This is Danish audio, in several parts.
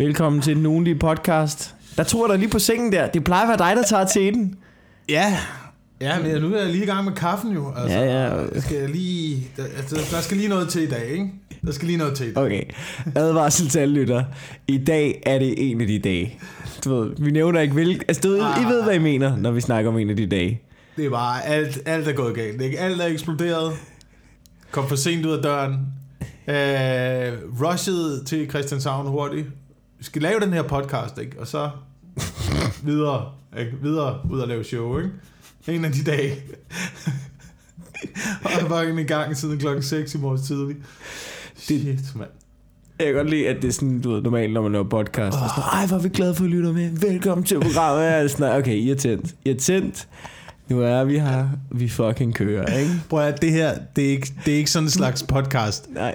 Velkommen til den ugenlige podcast. Der jeg dig lige på sengen der. Det plejer at være dig, der tager til den. Ja, ja men nu er jeg lige i gang med kaffen jo. Altså, Ja, ja. Jeg skal lige, der, altså, der skal lige noget til i dag, ikke? Der skal lige noget til i dag. Okay, advarsel til alle lytter. I dag er det en af de dage. Du ved, vi nævner ikke hvilke... Altså, du ved, I ved, hvad I mener, når vi snakker om en af de dage. Det er bare, alt, alt er gået galt. Ikke? Alt er eksploderet. Kom for sent ud af døren. Øh, rushet til Christianshavn hurtigt. Vi skal lave den her podcast, ikke? Og så videre, ikke? Videre ud og lave show, ikke? En af de dage. og jeg var i gang siden klokken 6 i morges tidlig. Shit, mand. Jeg kan godt lide, at det er sådan, du ved, normalt, når man laver podcast. Oh. Sådan, Ej, hvor er vi glade for, at I lytter med. Velkommen til programmet. Jeg er sådan, okay, I er tændt. I er tændt. Nu er vi her. Vi fucking kører, ikke? Prøv at det her, det er ikke, det er ikke sådan en slags podcast. Nej.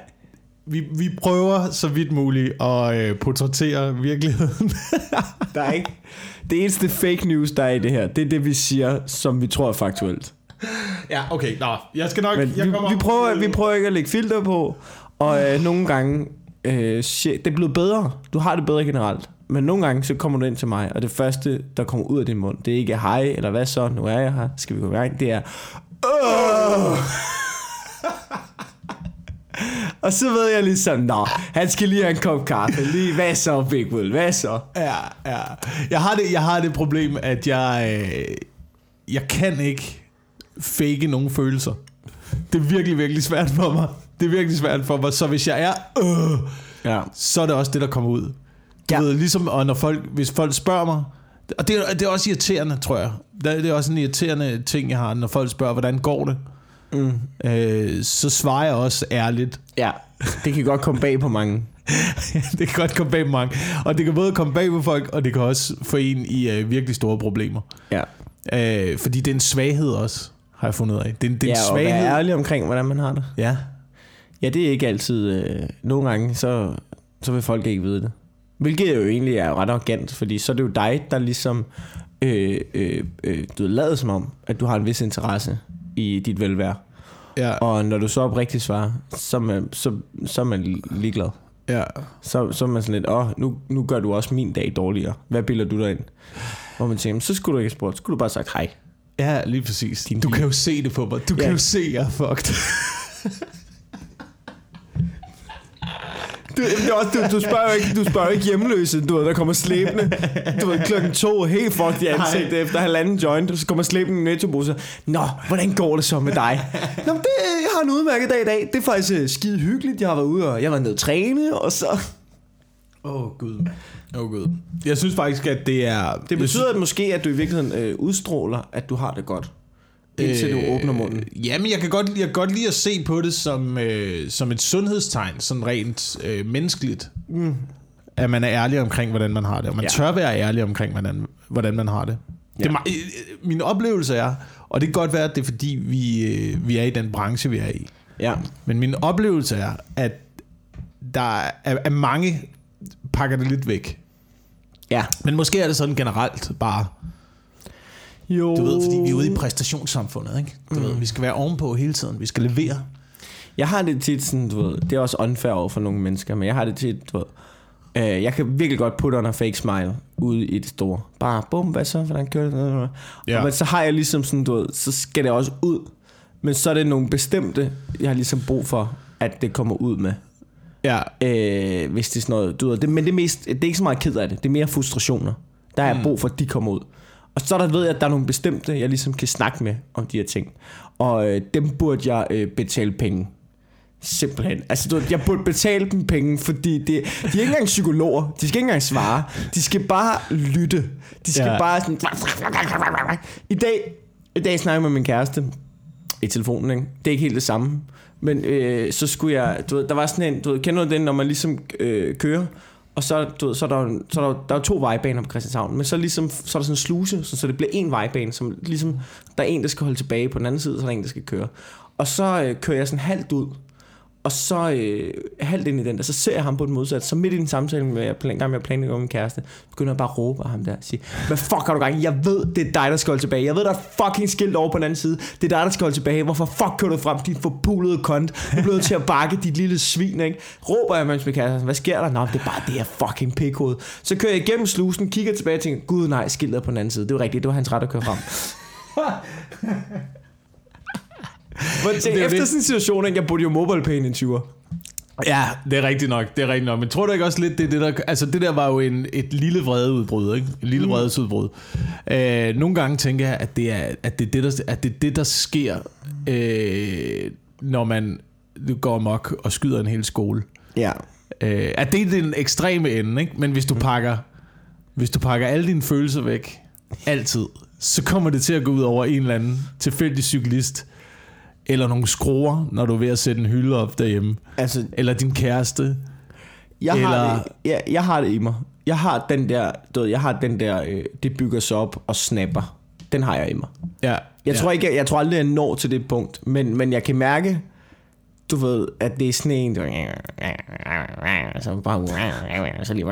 Vi, vi prøver så vidt muligt at øh, portrættere virkeligheden. Der er ikke... Det eneste fake news, der er i det her, det er det, vi siger, som vi tror er faktuelt. ja, okay, nå, jeg skal nok... Men jeg vi, vi, prøver, vi prøver ikke at lægge filter på, og øh, nogle gange... Øh, shit, det er blevet bedre. Du har det bedre generelt. Men nogle gange, så kommer du ind til mig, og det første, der kommer ud af din mund, det er ikke hej, eller hvad så, nu er jeg her, skal vi gå i gang, det er... Åh! Og så ved jeg ligesom, nå, han skal lige have en kop kaffe. Lige, hvad så, Big Bull, hvad så? Ja, ja. Jeg har det, jeg har det problem, at jeg... Øh, jeg kan ikke fake nogen følelser. Det er virkelig, virkelig svært for mig. Det er virkelig svært for mig. Så hvis jeg er... Øh, Ja. så er det også det, der kommer ud. Du Ja. ved, ligesom, og når folk, hvis folk spørger mig, og det, er- det er også irriterende, tror jeg. Det er også en irriterende ting, jeg har, når folk spørger, hvordan går det? Mm. Øh, så svarer jeg også ærligt. Ja, det kan godt komme bag på mange. det kan godt komme bag på mange. Og det kan både komme bag på folk, og det kan også få en i øh, virkelig store problemer. Ja, Øh, fordi det er en svaghed også, har jeg fundet ud af. Det er, det er ja en og være svaghed. ærlig omkring, hvordan man har det. Ja. Ja, det er ikke altid... Øh, nogle gange, så, så vil folk ikke vide det. Hvilket jo egentlig er ret arrogant, fordi så er det jo dig, der ligesom... Øh, øh, øh, du ved, lader som om, at du har en vis interesse i dit velvære. Ja. Og når du så oprigtigt svarer, så er man, så, så er man li- ligeglad. ja. Så, så er man sådan lidt, åh, nu, nu gør du også min dag dårligere. Hvad bilder du dig ind? Hvor man tænker, så skulle du ikke have spurgt, så skulle du bare have sagt hej. Ja, lige præcis. Din du kan jo se det på mig. Du Ja. kan jo se, jeg er fucked. Du, det er også, du, du, spørger jo ikke, du spørger ikke hjemløse, du ved, der kommer slæbende, du ved, klokken to, helt fucked i ansigtet efter halvanden joint, og så kommer slæbende en nettobusser. Nå, hvordan går det så med dig? Nå, det, jeg har en udmærket dag i dag. Det er faktisk øh, skide hyggeligt. Jeg har været ude, og jeg har været nede at træne, og så... Åh, oh, Gud. Åh, oh, Gud. Jeg synes faktisk, at det er... Det betyder at måske, at du i virkeligheden øh, udstråler, at du har det godt. Indtil du åbner munden. Øh, Jamen, jeg kan godt, jeg kan godt lide at se på det som, øh, som et sundhedstegn, sådan rent øh, menneskeligt. Mm. At man er ærlig omkring, hvordan man har det. Og man Ja. tør være ærlig omkring, hvordan, hvordan man har det. Ja. det øh, min oplevelse er, og det kan godt være, at det er fordi, vi, øh, vi er i den branche, vi er i. Ja. Men min oplevelse er, at der er, at mange pakker det lidt væk. Ja. Men måske er det sådan generelt bare, Jo. du ved, fordi vi er ude i præstationssamfundet, ikke? Du mm. ved, vi skal være ovenpå hele tiden, vi skal levere. Jeg har det tit sådan, du ved, det er også unfair over for nogle mennesker, men jeg har det tit, du ved, øh, jeg kan virkelig godt putte on a fake smile ude i det store. Bare, bum, hvad så, hvordan kører det? Ja. Ja. Men så har jeg ligesom sådan, du ved, så skal det også ud. Men så er det nogle bestemte, jeg har ligesom brug for, at det kommer ud med. Ja, Øh, hvis det er sådan noget, du ved, det, men det er, mest, det er ikke så meget ked af det, det er mere frustrationer. Der er jeg brug for, at de kommer ud. Og så der ved jeg, at der er nogle bestemte, jeg ligesom kan snakke med om de her ting. Og øh, dem burde jeg øh, betale penge. Simpelthen. Altså, du, jeg burde betale dem penge, fordi det, de er ikke engang psykologer. De skal ikke engang svare. De skal bare lytte. De skal ja. bare sådan... I dag, i dag snakker jeg med min kæreste i telefonen, ikke? Det er ikke helt det samme. Men øh, så skulle jeg, du ved, der var sådan en, du ved, kender du den, når man ligesom øh, kører, og så, du ved, så er der, så er der, der er to vejbaner på Christianshavn, men så, ligesom, så er der sådan en sluse, så, så det bliver en vejbane, som ligesom, der er en, der skal holde tilbage på den anden side, så er der en, der skal køre. Og så øh, kører jeg sådan halvt ud, og så øh, halvt ind i den, der, så ser jeg ham på den modsatte. Så midt i den samtale med, jeg plan, gang med at planlægge med min kæreste, begynder jeg bare at råbe af ham der. Og sige, hvad fuck har du gang i? Jeg ved, det er dig, der skal holde tilbage. Jeg ved, der er fucking skilt over på den anden side. Det er dig, der skal holde tilbage. Hvorfor fuck kører du frem, din forpulede kont? Du bliver blevet til at bakke dit lille svin, ikke? Råber jeg, mens min kæreste, hvad sker der? Nå, det er bare det her fucking pikhoved. Så kører jeg igennem slusen, kigger tilbage og tænker, gud nej, skiltet er på den anden side. Det var rigtigt, det var hans ret at køre frem. Tænker, Det er efter det. sådan en situation, ikke, jeg burde jo mobile pay en 20'er. Ja, det er rigtigt nok, det er rigtigt nok. Men tror du ikke også lidt, det, det der, altså det der var jo en, et lille vredeudbrud, ikke? Et lille vredesudbrud. Øh, nogle gange tænker jeg, at det er, at det, er det, der, at det, er det der sker, øh, når man går amok og skyder en hel skole. Ja. Øh, at det er den ekstreme ende, ikke? Men hvis du pakker, hvis du pakker alle dine følelser væk, altid, så kommer det til at gå ud over en eller anden tilfældig cyklist, eller nogle skruer, når du er ved at sætte en hylde op derhjemme, Altså, eller din kæreste. jeg har, Eller- det, jeg, jeg har det i mig. Jeg har den der, du ved, jeg har den der, øh, det bygger sig op og snapper. Den har jeg i mig. Ja, Jeg, ja. tror ikke, jeg, jeg tror aldrig, jeg når til det punkt, men, men jeg kan mærke, du ved, at det er sådan en, så bare, så lige?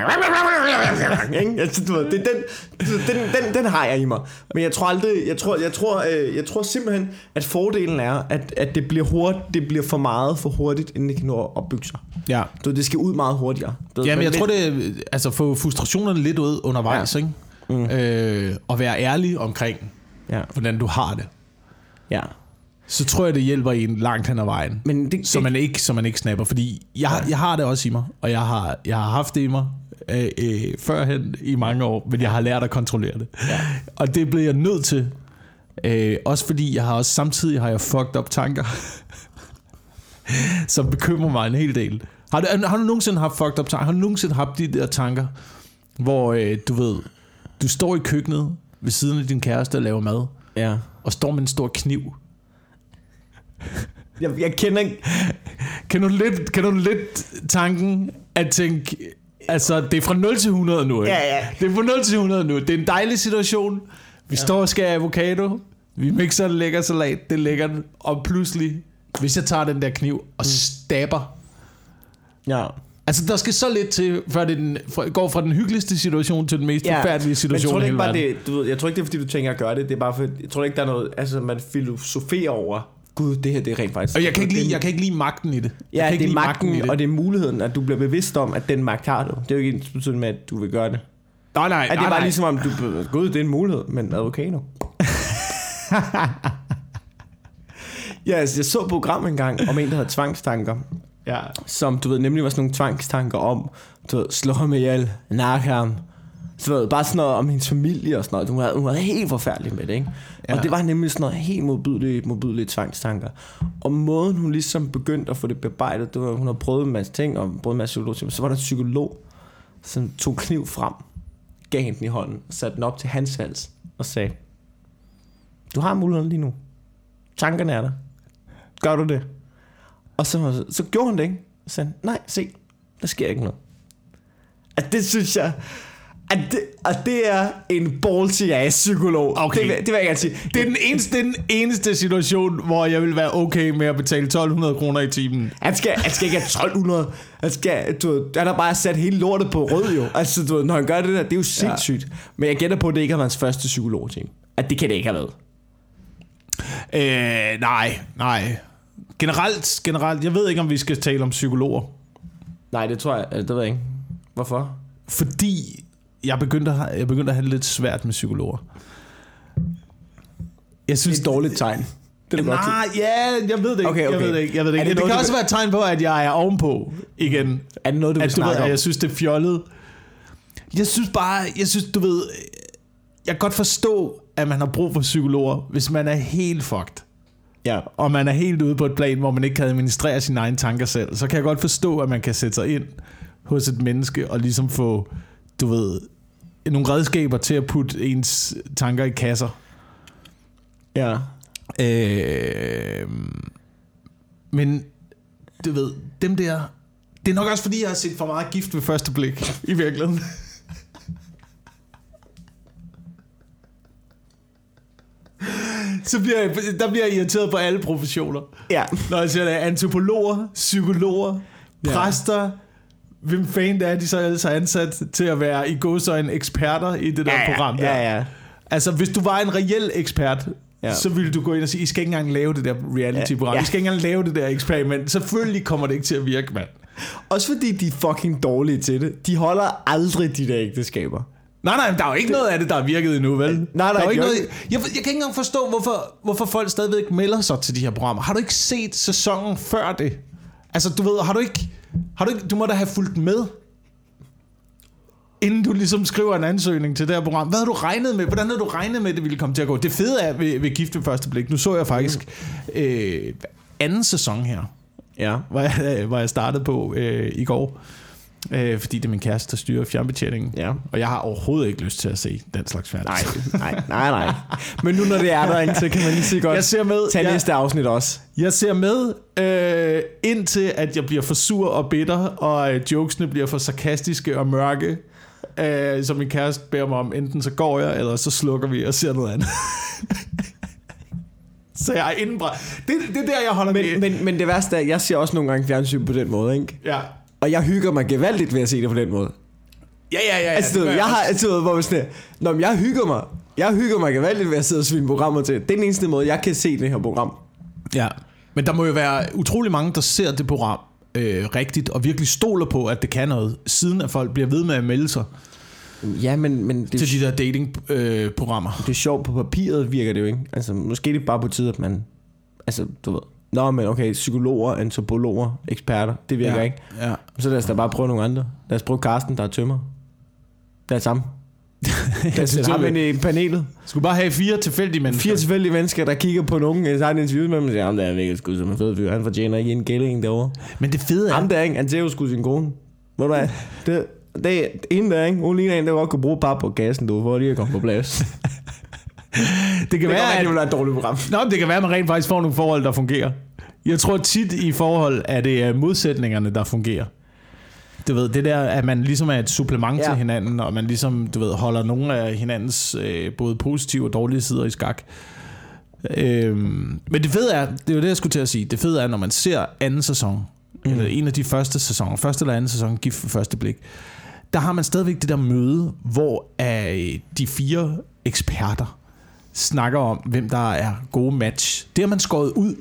Altså, du ved, det, den, den, den, den har jeg i mig. Men jeg tror aldrig, jeg tror, jeg tror, øh, jeg tror simpelthen, at fordelen er, at, at det bliver hurtigt, det bliver for meget for hurtigt, inden det kan nå at opbygge sig. ja. Du det skal ud meget hurtigere. Du Jamen, men jeg lidt- tror, det altså få frustrationerne lidt ud undervejs, ja. ikke? Mm. Øh, og være ærlig omkring, Ja, hvordan du har det. ja. Så tror jeg, det hjælper en langt hen ad vejen. Men det, Så man ikke, så man ikke snapper. Fordi jeg, jeg har det også i mig, og jeg har, jeg har haft det i mig øh, øh, førhen i mange år, men jeg har lært at kontrollere det. Ja. Og det blev jeg nødt til. Øh, også fordi jeg har også samtidig har jeg fucked up tanker, som bekymrer mig en hel del. Har du, har du nogensinde haft fucked up tanker? Har du nogensinde haft de der tanker, hvor øh, du ved, du står i køkkenet ved siden af din kæreste og laver mad, ja. og står med en stor kniv, Jeg, jeg kender. Kan du lidt, kan du lidt tanken at tænke, altså det er fra 0 til 100 nu, ikke? Ja, ja. Det er fra 0 til 100 nu. Det er en dejlig situation. Vi ja. står og skærer avocado. Vi mixer en lækker salat. Det er lækkert. Og pludselig, hvis jeg tager den der kniv og stabber. Ja. Altså der skal så lidt til, før det den, går fra den hyggeligste situation til den mest ja. forfærdelige Men situation tror i du hele ikke bare verden. det, du ved, jeg tror ikke det er fordi du tænker at gøre det Det er bare for Jeg tror ikke der er noget Altså man filosoferer over Gud det her det er rent faktisk Og jeg kan, ikke lide, jeg kan ikke lide magten i det. jeg Ja kan ikke det er lide magten i det. Og det er muligheden At du bliver bevidst om At den magt har du Det er jo ikke ens betydende med At du vil gøre det Nej, nej, At det nej, er bare nej. ligesom om du Gud det er en mulighed Men advokato Ja altså jeg så et program engang Om en der hedder tvangstanker Ja. som du ved nemlig var sådan nogle tvangstanker om, du ved, slå ham ihjel, nakke ham, du ved, bare sådan noget om hendes familie og sådan noget. Hun var, hun var helt forfærdelig med det, ikke? Ja. Og det var nemlig sådan noget helt modbydelige, modbydelige tvangstanker. Og måden hun ligesom begyndte at få det bearbejdet, det var, hun havde prøvet en masse ting, og prøvet en masse psykolog, så var der en psykolog, som tog kniv frem, gav hende den i hånden, satte den op til hans hals, og sagde, du har muligheden lige nu. Tankerne er der. Gør du det? Og så, så gjorde han det ikke. Så sagde nej, se, der sker ikke noget. At det synes jeg, at det, at det er en ballsy ass psykolog. Okay. Det, det vil jeg gerne sige. Det er den eneste, er den eneste situation, hvor jeg vil være okay med at betale 1200 kroner i timen. Han skal, han skal ikke have 1200. Han skal, du han har bare sat hele lortet på rød jo. Altså, du når han gør det der, det er jo sindssygt. Ja. Men jeg gætter på, at det ikke været hans første psykologteam. At det kan det ikke have været. Øh, nej, nej. Generelt, generelt, jeg ved ikke, om vi skal tale om psykologer. Nej, det tror jeg, øh, det ved jeg ikke. Hvorfor? Fordi jeg begyndte at, have- jeg begyndte at have lidt svært med psykologer. Jeg synes, Det er et dårligt tegn. Det er det godt. Nej, ja, jeg ved det ikke. Okay, okay. Jeg ved det ikke. Jeg ved det Er ikke. det Det, det noget, kan også vil- være et tegn på, at jeg er ovenpå igen. Er det noget, du vil at, du ved, snakke at om? jeg synes, det er fjollet. Jeg synes bare, jeg synes, du ved, jeg kan godt forstå, at man har brug for psykologer, hvis man er helt fucked. Ja. og man er helt ude på et plan, hvor man ikke kan administrere sine egne tanker selv, så kan jeg godt forstå, at man kan sætte sig ind hos et menneske og ligesom få, du ved, nogle redskaber til at putte ens tanker i kasser. Ja. Øh, men du ved, dem der, det er nok også fordi, jeg har set for meget gift ved første blik, i virkeligheden. så bliver jeg, der bliver jeg irriteret på alle professioner. Ja. Når jeg siger det, antropologer, psykologer, Ja. præster, hvem fanden er de så ellers har ansat til at være i godsøjne eksperter i det der ja, program der? Ja, ja. Altså, hvis du var en reel ekspert, ja. Så ville du gå ind og sige, I skal ikke engang lave det der reality-program. Ja. I skal ikke engang lave det der eksperiment. Selvfølgelig kommer det ikke til at virke, mand. Også fordi de er fucking dårlige til det. De holder aldrig de der ægteskaber. Nej, nej, der er jo ikke noget af det, der er virket endnu, vel? Nej, nej, der er jo ikke har noget, jeg, jeg kan ikke engang forstå, hvorfor, hvorfor folk stadigvæk melder sig til de her programmer. Har du ikke set sæsonen før det? Altså, du ved, har du ikke... Har du, ikke, du må da have fulgt med, inden du ligesom skriver en ansøgning til det her program. Hvad har du regnet med? Hvordan havde du regnet med, at det ville komme til at gå? Det fede er ved, ved Gift ved første blik. Nu så jeg faktisk øh, anden sæson her, Ja. hvor jeg, hvor jeg startede på øh, i går. Øh, fordi det er min kæreste, der styrer fjernbetjeningen. Ja. Og jeg har overhovedet ikke lyst til at se den slags fjern. Nej, nej, nej, nej. Men nu når det er der, ikke, så kan man lige så godt Jeg ser med. tage Jeg, næste afsnit også. jeg ser med øh, indtil, at jeg bliver for sur og bitter, og øh, jokesene bliver for sarkastiske og mørke. Øh, som min kæreste beder mig om. Enten så går jeg, eller så slukker vi og ser noget andet. så jeg er indenbra. Det, det er der, jeg holder Men, med. men, men det værste er, at jeg ser også nogle gange fjernsyn på den måde, ikke? ja. Og jeg hygger mig gevaldigt ved at se det på den måde. Ja, ja, ja. ja Altså, du jeg har altid hvor man sådan, Nå, men jeg hygger mig. Jeg hygger mig gevaldigt ved at sidde og svine programmer til. Det er den eneste måde, jeg kan se det her program. Ja, men der må jo være utrolig mange, der ser det program øh, rigtigt, og virkelig stoler på, at det kan noget, siden at folk bliver ved med at melde sig Ja, men, men det, til de der datingprogrammer. Øh, programmer. det er sjovt. På papiret virker det jo ikke. Altså, måske er det bare på tide, at man... Altså, du ved... Nå, men okay, psykologer, antropologer, eksperter, det virker ja. ikke. Ja. Så lad os da bare prøve nogle andre. Lad os prøve Carsten, der er tømmer. Det er samme. Lad os sætte ham ind i panelet. Skulle bare have fire tilfældige mennesker. Fire tilfældige mennesker, der kigger på nogen, så har en interview med dem, og siger, ham der er mega skud som en fed fyr. Han fortjener ikke en gælling derovre. Men det fede er... Ham der, ikke? Han ser jo sgu sin kone. Ved du? Det, det er en der, ikke? Hun ligner en, der godt kunne bruge bare på gassen, du, for lige at komme på plads. det det kan kan være, være, at det være et dårligt program. Nå, det kan være, at man rent faktisk får nogle forhold, der fungerer. Jeg tror tit i forhold, at det er modsætningerne, der fungerer. Du ved, det der, at man ligesom er et supplement ja. Til hinanden, og man ligesom, du ved, holder nogle af hinandens øh, både positive og dårlige sider i skak. Øhm, men det fede er, det er jo det, jeg skulle til at sige, det fede er, når man ser anden sæson, mm. eller en af de første sæsoner, første eller anden sæson, gift ved første blik, der har man stadigvæk det der møde, hvor øh, de fire eksperter snakker om, hvem der er gode match. Det har man skåret ud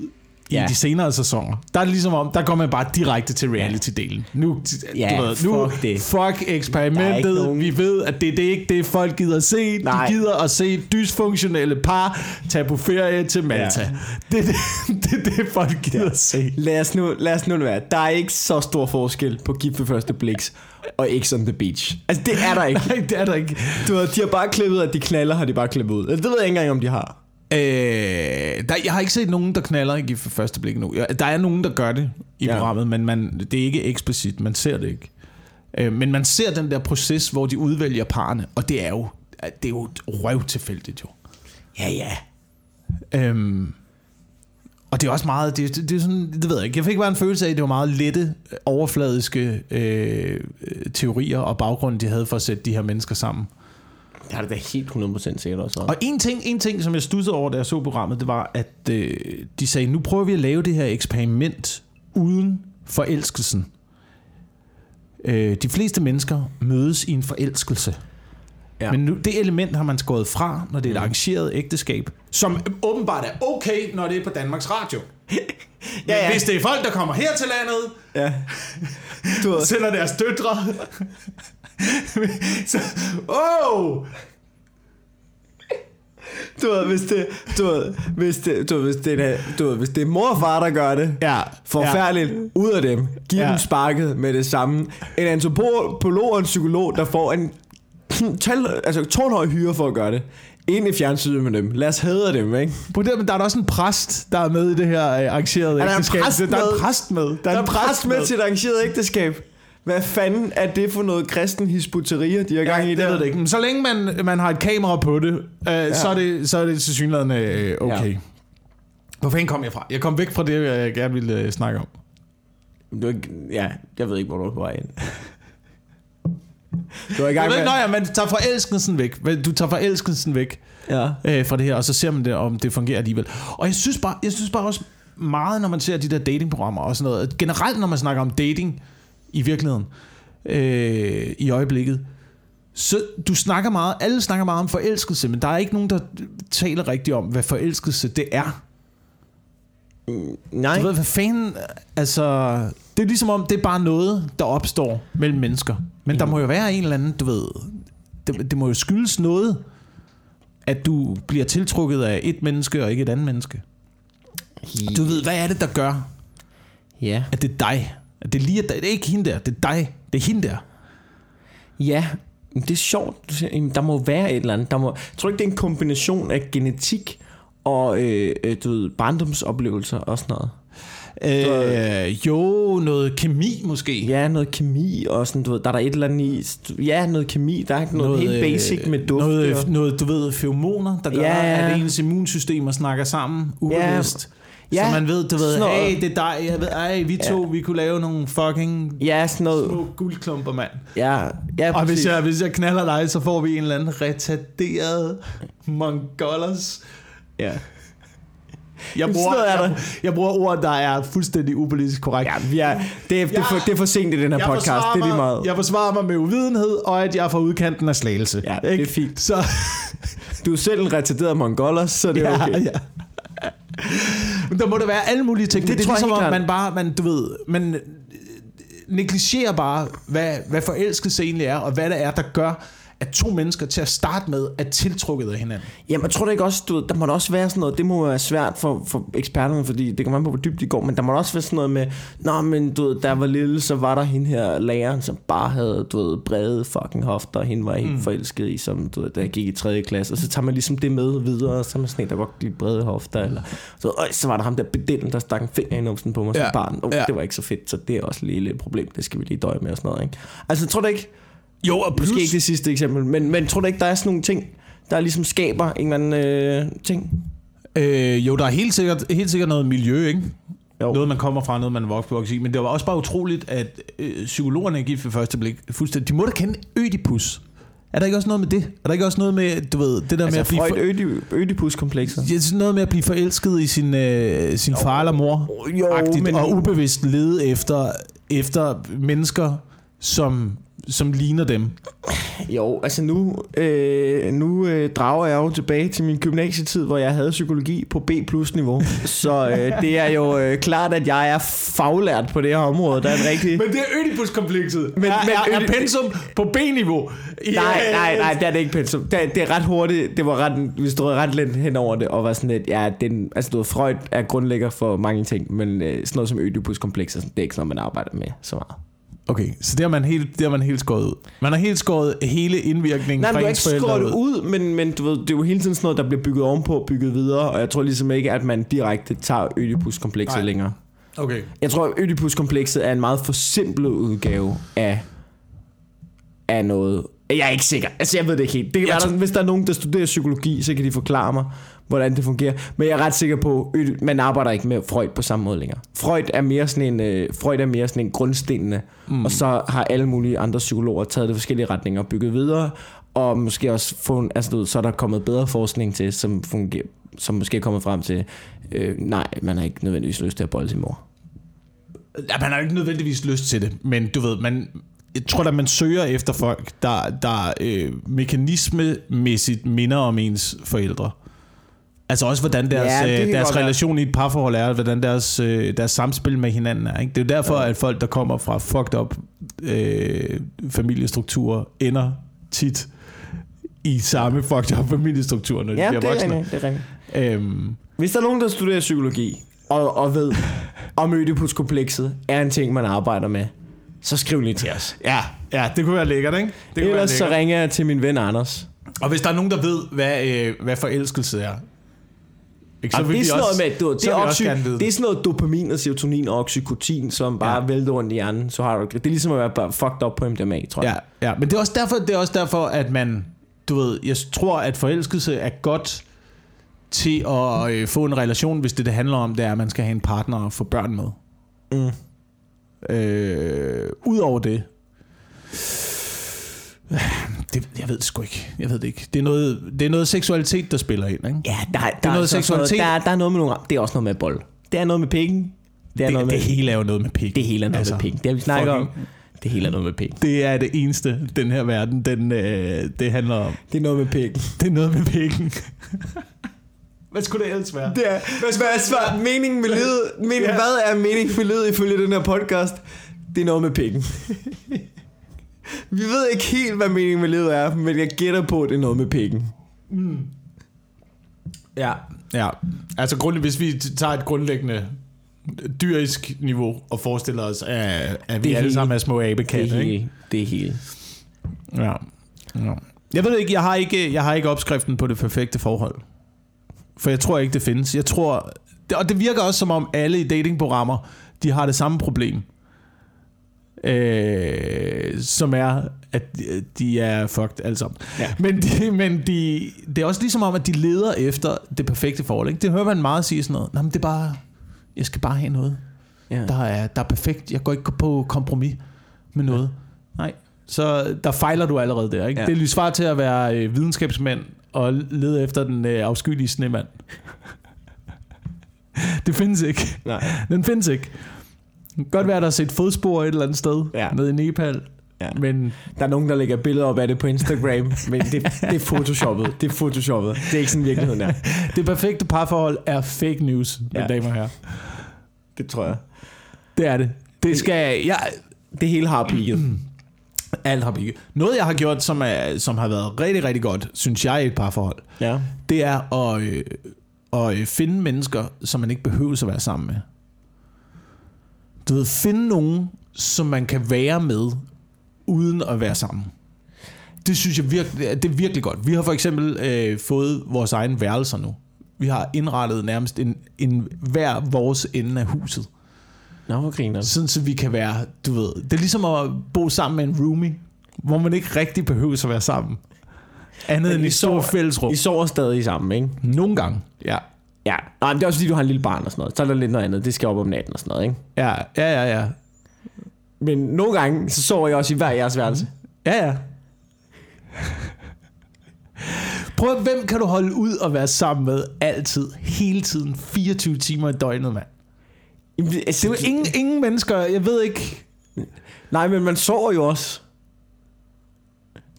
i Ja. de senere sæsoner. Der er det ligesom om, der går man bare direkte til reality-delen. Nu, Ja, du ved, nu fuck det. fuck er eksperimentet. nogen- Vi ved, at det, det er ikke det, folk gider at se. Nej. De gider at se dysfunktionelle par tage på ferie til Malta. Ja. Det er det, det, det, folk gider at se. Lad os, nu, lad os nu være. Der er ikke så stor forskel på Gift ved første bliks og X on the Beach. Altså, det er der ikke. Nej, det er der ikke. Du ved, de har bare klippet, at de knaller, har de bare klippet ud. Det ved jeg ikke engang, om de har. Øh, der, jeg har ikke set nogen, der knaller i for første blik nu. Der er nogen, der gør det i ja. Programmet, men man, det er ikke eksplicit. Man ser det ikke. Øh, men man ser den der proces, hvor de udvælger parerne, og det er jo, det er jo røvtilfældigt jo. Ja, ja. Øhm, og det er også meget, det, det, det er sådan, det ved jeg ikke, jeg fik bare en følelse af, at det var meget lette, overfladiske øh, øh, teorier og baggrunde, de havde for at sætte de her mennesker sammen. Det har det da helt 100% sikkert også. Og en ting, en ting, som jeg stussede over, da jeg så programmet, det var, at øh, de sagde, nu prøver vi at lave det her eksperiment uden forelskelsen. Øh, de fleste mennesker mødes i en forelskelse. Ja. Ja. Men nu, det element har man skåret fra, når det er et arrangeret ægteskab, som åbenbart er okay, når det er på Danmarks Radio. ja, ja. Hvis det er folk, der kommer her til landet, Ja. Du ved, sender deres døtre. så, oh, du ved, hvis det, du ved, hvis det, du ved, hvis det, er, du ved, hvis det er mor og far, der gør det, ja, forfærdeligt, ja. ud af dem, giv ja. dem sparket med det samme. En antropolog og en psykolog, der får en tal, altså tårnhøj hyre for at gøre det, ind i fjernsynet med dem. Lad os hædre dem, ikke? På det, men der er der også en præst, der er med i det her øh, arrangerede Er der ægteskab. præst der er en præst med. Der er en præst med til et arrangeret ægteskab. Hvad fanden er det for noget kristen hisputeria, de har gang i det der? ved jeg ikke. Men så længe man, man har et kamera på det, øh, ja. så, er det så er det til synligheden øh, okay. Ja. Ja. Hvor fanden kom jeg fra? Jeg kom væk fra det, jeg gerne ville øh, snakke om. Du, er ja, jeg ved ikke, hvor du er på vej ind. Du er i gang med... ikke, nej, man tager forelskelsen væk. Du tager forelskelsen væk Ja. øh, fra det her, og så ser man det, om det fungerer alligevel. Og jeg synes bare, jeg synes bare også meget, når man ser de der datingprogrammer og sådan noget, generelt når man snakker om dating i virkeligheden, øh, i øjeblikket, så du snakker meget, alle snakker meget om forelskelse, men der er ikke nogen, der taler rigtigt om, hvad forelskelse det er. Nej. Du ved, hvad fanden, altså, det er ligesom om, det er bare noget, der opstår mellem mennesker. Men der må jo være en eller anden, du ved, det, det må jo skyldes noget, at du bliver tiltrukket af et menneske og ikke et andet menneske. Du ved, hvad er det, der gør, Ja. at det er dig? At det er lige, at det er ikke hende der, det er dig, det er hende der. Ja, men det er sjovt. Jamen, Der må være et eller andet. Der må, jeg tror ikke, det er en kombination af genetik og øh, øh, du ved, barndomsoplevelser og sådan noget. Øh, jo, noget kemi måske. Ja, noget kemi og sådan, du ved, der er der et eller andet i... Ja, noget kemi. Der er noget, noget helt øh, basic med duft. Noget, og- noget, du ved, feromoner, der gør, Ja, ja. at ens immunsystemer snakker sammen ubevidst. Ja, så man ved, du ved, noget. hey, det er dig, jeg ved, ej, vi to, vi kunne lave nogle fucking Ja, sådan noget... små guldklumper, mand. Ja, ja Og hvis præcis. jeg, hvis jeg knaller dig, så får vi en eller anden retarderet mongolos. Ja. Jeg bruger, er der. jeg, jeg bruger ord, der er fuldstændig upolitisk korrekt. Ja, vi er, det, er, det, er for, det er for sent i den her Jeg podcast. Det er lige meget. Jeg forsvarer mig med uvidenhed, og at jeg er fra udkanten af slagelse. Ja, det er fint. Så, Du er selv en retarderet mongoler, så det er ja, okay. ja. Men der må der være alle mulige ting. Det Det, det er tror jeg ligesom, om man bare, man, du ved, man øh, negligerer bare, hvad, hvad forelskelse egentlig er, og hvad det er, der gør, at to mennesker til at starte med er tiltrukket af hinanden. Jamen, jeg tror det ikke også, du ved, der må da også være sådan noget, det må være svært for, for eksperterne, fordi det kommer an på, hvor dybt de går, men der må da også være sådan noget med, nå, men du ved, da jeg var lille, så var der hende her læreren, som bare havde, du ved, brede fucking hofter, og hende var helt mm. forelsket i, som, du ved, da jeg gik i 3. klasse, og så tager man ligesom det med videre, og så er man sådan en, der godt kan lide brede hofter, eller så, øj, så var der ham der bedillen, der stak en finger i numsen på mig som Ja, barn, oh, ja. det var ikke så fedt, så det er også lige et problem, det skal vi lige døje med og sådan noget, ikke? Altså, tror du ikke, Jo, og Måske ikke det sidste eksempel, men, men tror du ikke, der er sådan nogle ting, der ligesom skaber en eller anden øh, ting? Øh, jo, der er helt sikkert, helt sikkert noget miljø, ikke? Jo. Noget, man kommer fra, noget, man er vokset i. Men det var også bare utroligt, at øh, psykologerne er givet ved første blik. Fuldstændig. De må da kende Ødipus. Er der ikke også noget med det? Er der ikke også noget med, du ved, det der med Altså at blive... Freud For, Ødi- Ødipus-komplekset. ja, sådan noget med at blive forelsket i sin, øh, sin far eller mor. Jo, men- og ubevidst lede efter, efter mennesker, som, som ligner dem. Jo, altså nu, øh, nu øh, drager jeg jo tilbage til min gymnasietid, hvor jeg havde psykologi på B-plus-niveau. Så øh, det er jo øh, klart, at jeg er faglært på det her område. Der er en rigtig... Men det er Ødipus-komplekset. Men, Men- er, men er, er pensum på B-niveau. Nej, nej, nej, det er det ikke pensum. Det, det er ret hurtigt. Det var ret, vi stod ret lidt hen over det, og var sådan lidt, ja, den, altså du ved, Freud er grundlægger for mange ting, men øh, sådan noget som Ødipus-komplekset, det er ikke sådan noget, man arbejder med så meget. Okay, så det har man helt, det har man helt skåret ud. Man har helt skåret hele indvirkningen Nej, fra du har ikke skåret det ud, men, men du ved, det er jo hele tiden sådan noget, der bliver bygget ovenpå, bygget videre, og jeg tror ligesom ikke, at man direkte tager Ødipus-komplekset længere. Okay. Jeg tror, at Ødipus-komplekset er en meget forsimplet udgave af, af noget. Jeg er ikke sikker. Altså, jeg ved det ikke helt. Det kan Jeg være, tror- der, hvis der er nogen, der studerer psykologi, så kan de forklare mig, hvordan det fungerer. Men jeg er ret sikker på, at man arbejder ikke med Freud på samme måde længere. Freud er mere sådan en, øh, Freud er mere sådan en grundstenende, mm. og så har alle mulige andre psykologer taget det forskellige retninger og bygget videre, og måske også en- altså, ved, så er der kommet bedre forskning til, som, fungerer, som måske er kommet frem til, øh, nej, man har ikke nødvendigvis lyst til at bolde sin mor. Ja, man har ikke nødvendigvis lyst til det, men du ved, man, jeg tror at man søger efter folk, der, der øh, mekanismemæssigt minder om ens forældre. Altså også, hvordan deres, Ja, det ja, kan deres godt være. relation i et parforhold er, hvordan deres, øh, deres samspil med hinanden er. Ikke? Det er jo derfor, Ja. ja. at folk, der kommer fra fucked up øh, familiestrukturer, ender tit i samme fucked up familiestruktur, når de Ja, bliver er voksne. rigtigt. Det er rigtigt. Øhm, Hvis der er nogen, der studerer psykologi, og, og ved, om Ødipus-komplekset er en ting, man arbejder med, så skriv lige til os. ja, ja, det kunne være lækkert, ikke? Det kunne Ellers være så lækkert. ringer jeg til min ven Anders. Og hvis der er nogen, der ved, hvad, øh, hvad forelskelse er, ikke, Så det er sådan noget med, du, det, er også oxy, det er sådan noget dopamin og serotonin og oxycotin, som bare ja. vælter rundt i hjernen. Så har du, det er ligesom at være bare fucked up på MDMA, tror jeg. Ja, ja, men det er, også derfor, det er også derfor, at man, du ved, jeg tror, at forelskelse er godt til at øh, få en relation, hvis det, det handler om, det er, at man skal have en partner og få børn med. Mm. Øh, Udover det, Det, jeg ved det sgu ikke. Jeg ved det ikke. Det er noget, det er noget seksualitet, der spiller ind, ikke? Ja, der, der, er noget også seksualitet. Der, der er noget med nogle... Det er også noget med bold. Det er noget med penge. Det er Det, noget med... det hele er jo noget med pik. det hele er noget Altså, med penge. Det har vi snakket om. Det hele er noget med penge. Det er det eneste, den her verden, den, øh, det handler om. Det er noget med penge. Det er noget med pikken. Hvad skulle det ellers være? Det er, hvad er svar, meningen med livet? Men, Ja. Hvad er meningen med livet ifølge den her podcast? Det er noget med penge. Vi ved ikke helt, hvad meningen med livet er, men jeg gætter på, at det er noget med penge. Ja, ja. Altså grund, hvis vi tager et grundlæggende dyrisk niveau og forestiller os, at, at vi Det er alle hele. sammen er små Det abekatte, ikke? hele. Det hele. Ja. ja. Jeg ved ikke, jeg har ikke, jeg har ikke opskriften på det perfekte forhold. For jeg tror ikke, det findes. Jeg tror, og det virker også som om alle i datingprogrammer, de har det samme problem. Øh, som er, at de- er fucked alle sammen. Ja. Men, de, men de, det er også ligesom om, at de leder efter det perfekte forhold. Ikke? Det hører man meget sige sådan noget. Nå, men det er bare, jeg skal bare have noget Ja. der er, der er perfekt. Jeg går ikke på kompromis med noget. Nej. Så der fejler du allerede der. Ikke? Ja. Ja. Det er svar til at være øh, videnskabsmand og lede efter den øh, afskyelige snemand. det findes ikke. Nej. Den findes ikke. Det kan godt være, der er set fodspor et eller andet sted Ja. nede i Nepal. Ja. Men Der er nogen, der lægger billeder op af det på Instagram, men det, det er photoshoppet. Det er photoshoppet. Det er ikke sådan virkeligheden er. det perfekte parforhold er fake news, mine Ja. damer og herrer. Det tror jeg. Det er det. Det skal... Jeg, Det hele har peaked. alt har bygget. Noget, jeg har gjort, som, er, som har været rigtig, rigtig godt, synes jeg, i et parforhold, Ja. det er at, øh, at øh, finde mennesker, som man ikke behøver at være sammen med. Du ved, finde nogen, som man kan være med, uden at være sammen. Det synes jeg virkelig, det er virkelig godt. Vi har for eksempel øh, fået vores egen værelser nu. Vi har indrettet nærmest en, en hver vores ende af huset. Nå, griner? Sådan så vi kan være, du ved, det er ligesom at bo sammen med en roomie, hvor man ikke rigtig behøver at være sammen. Andet Men end I i store sover- fællesrum. I sover stadig sammen, ikke? Nogle gange. Ja. Ja. Nej, men det er også fordi, du har en lille barn og sådan noget. Så er der lidt noget andet. Det skal op om natten og sådan noget, ikke? Ja, ja, ja, ja. Men nogle gange, så sover jeg også i hver jeres værelse. Ja, ja. Prøv at, hvem kan du holde ud og være sammen med altid, hele tiden, 24 timer i døgnet, mand? Jamen, Det Altså, er jo ingen, ingen mennesker, jeg ved ikke... Nej, men man sover jo også.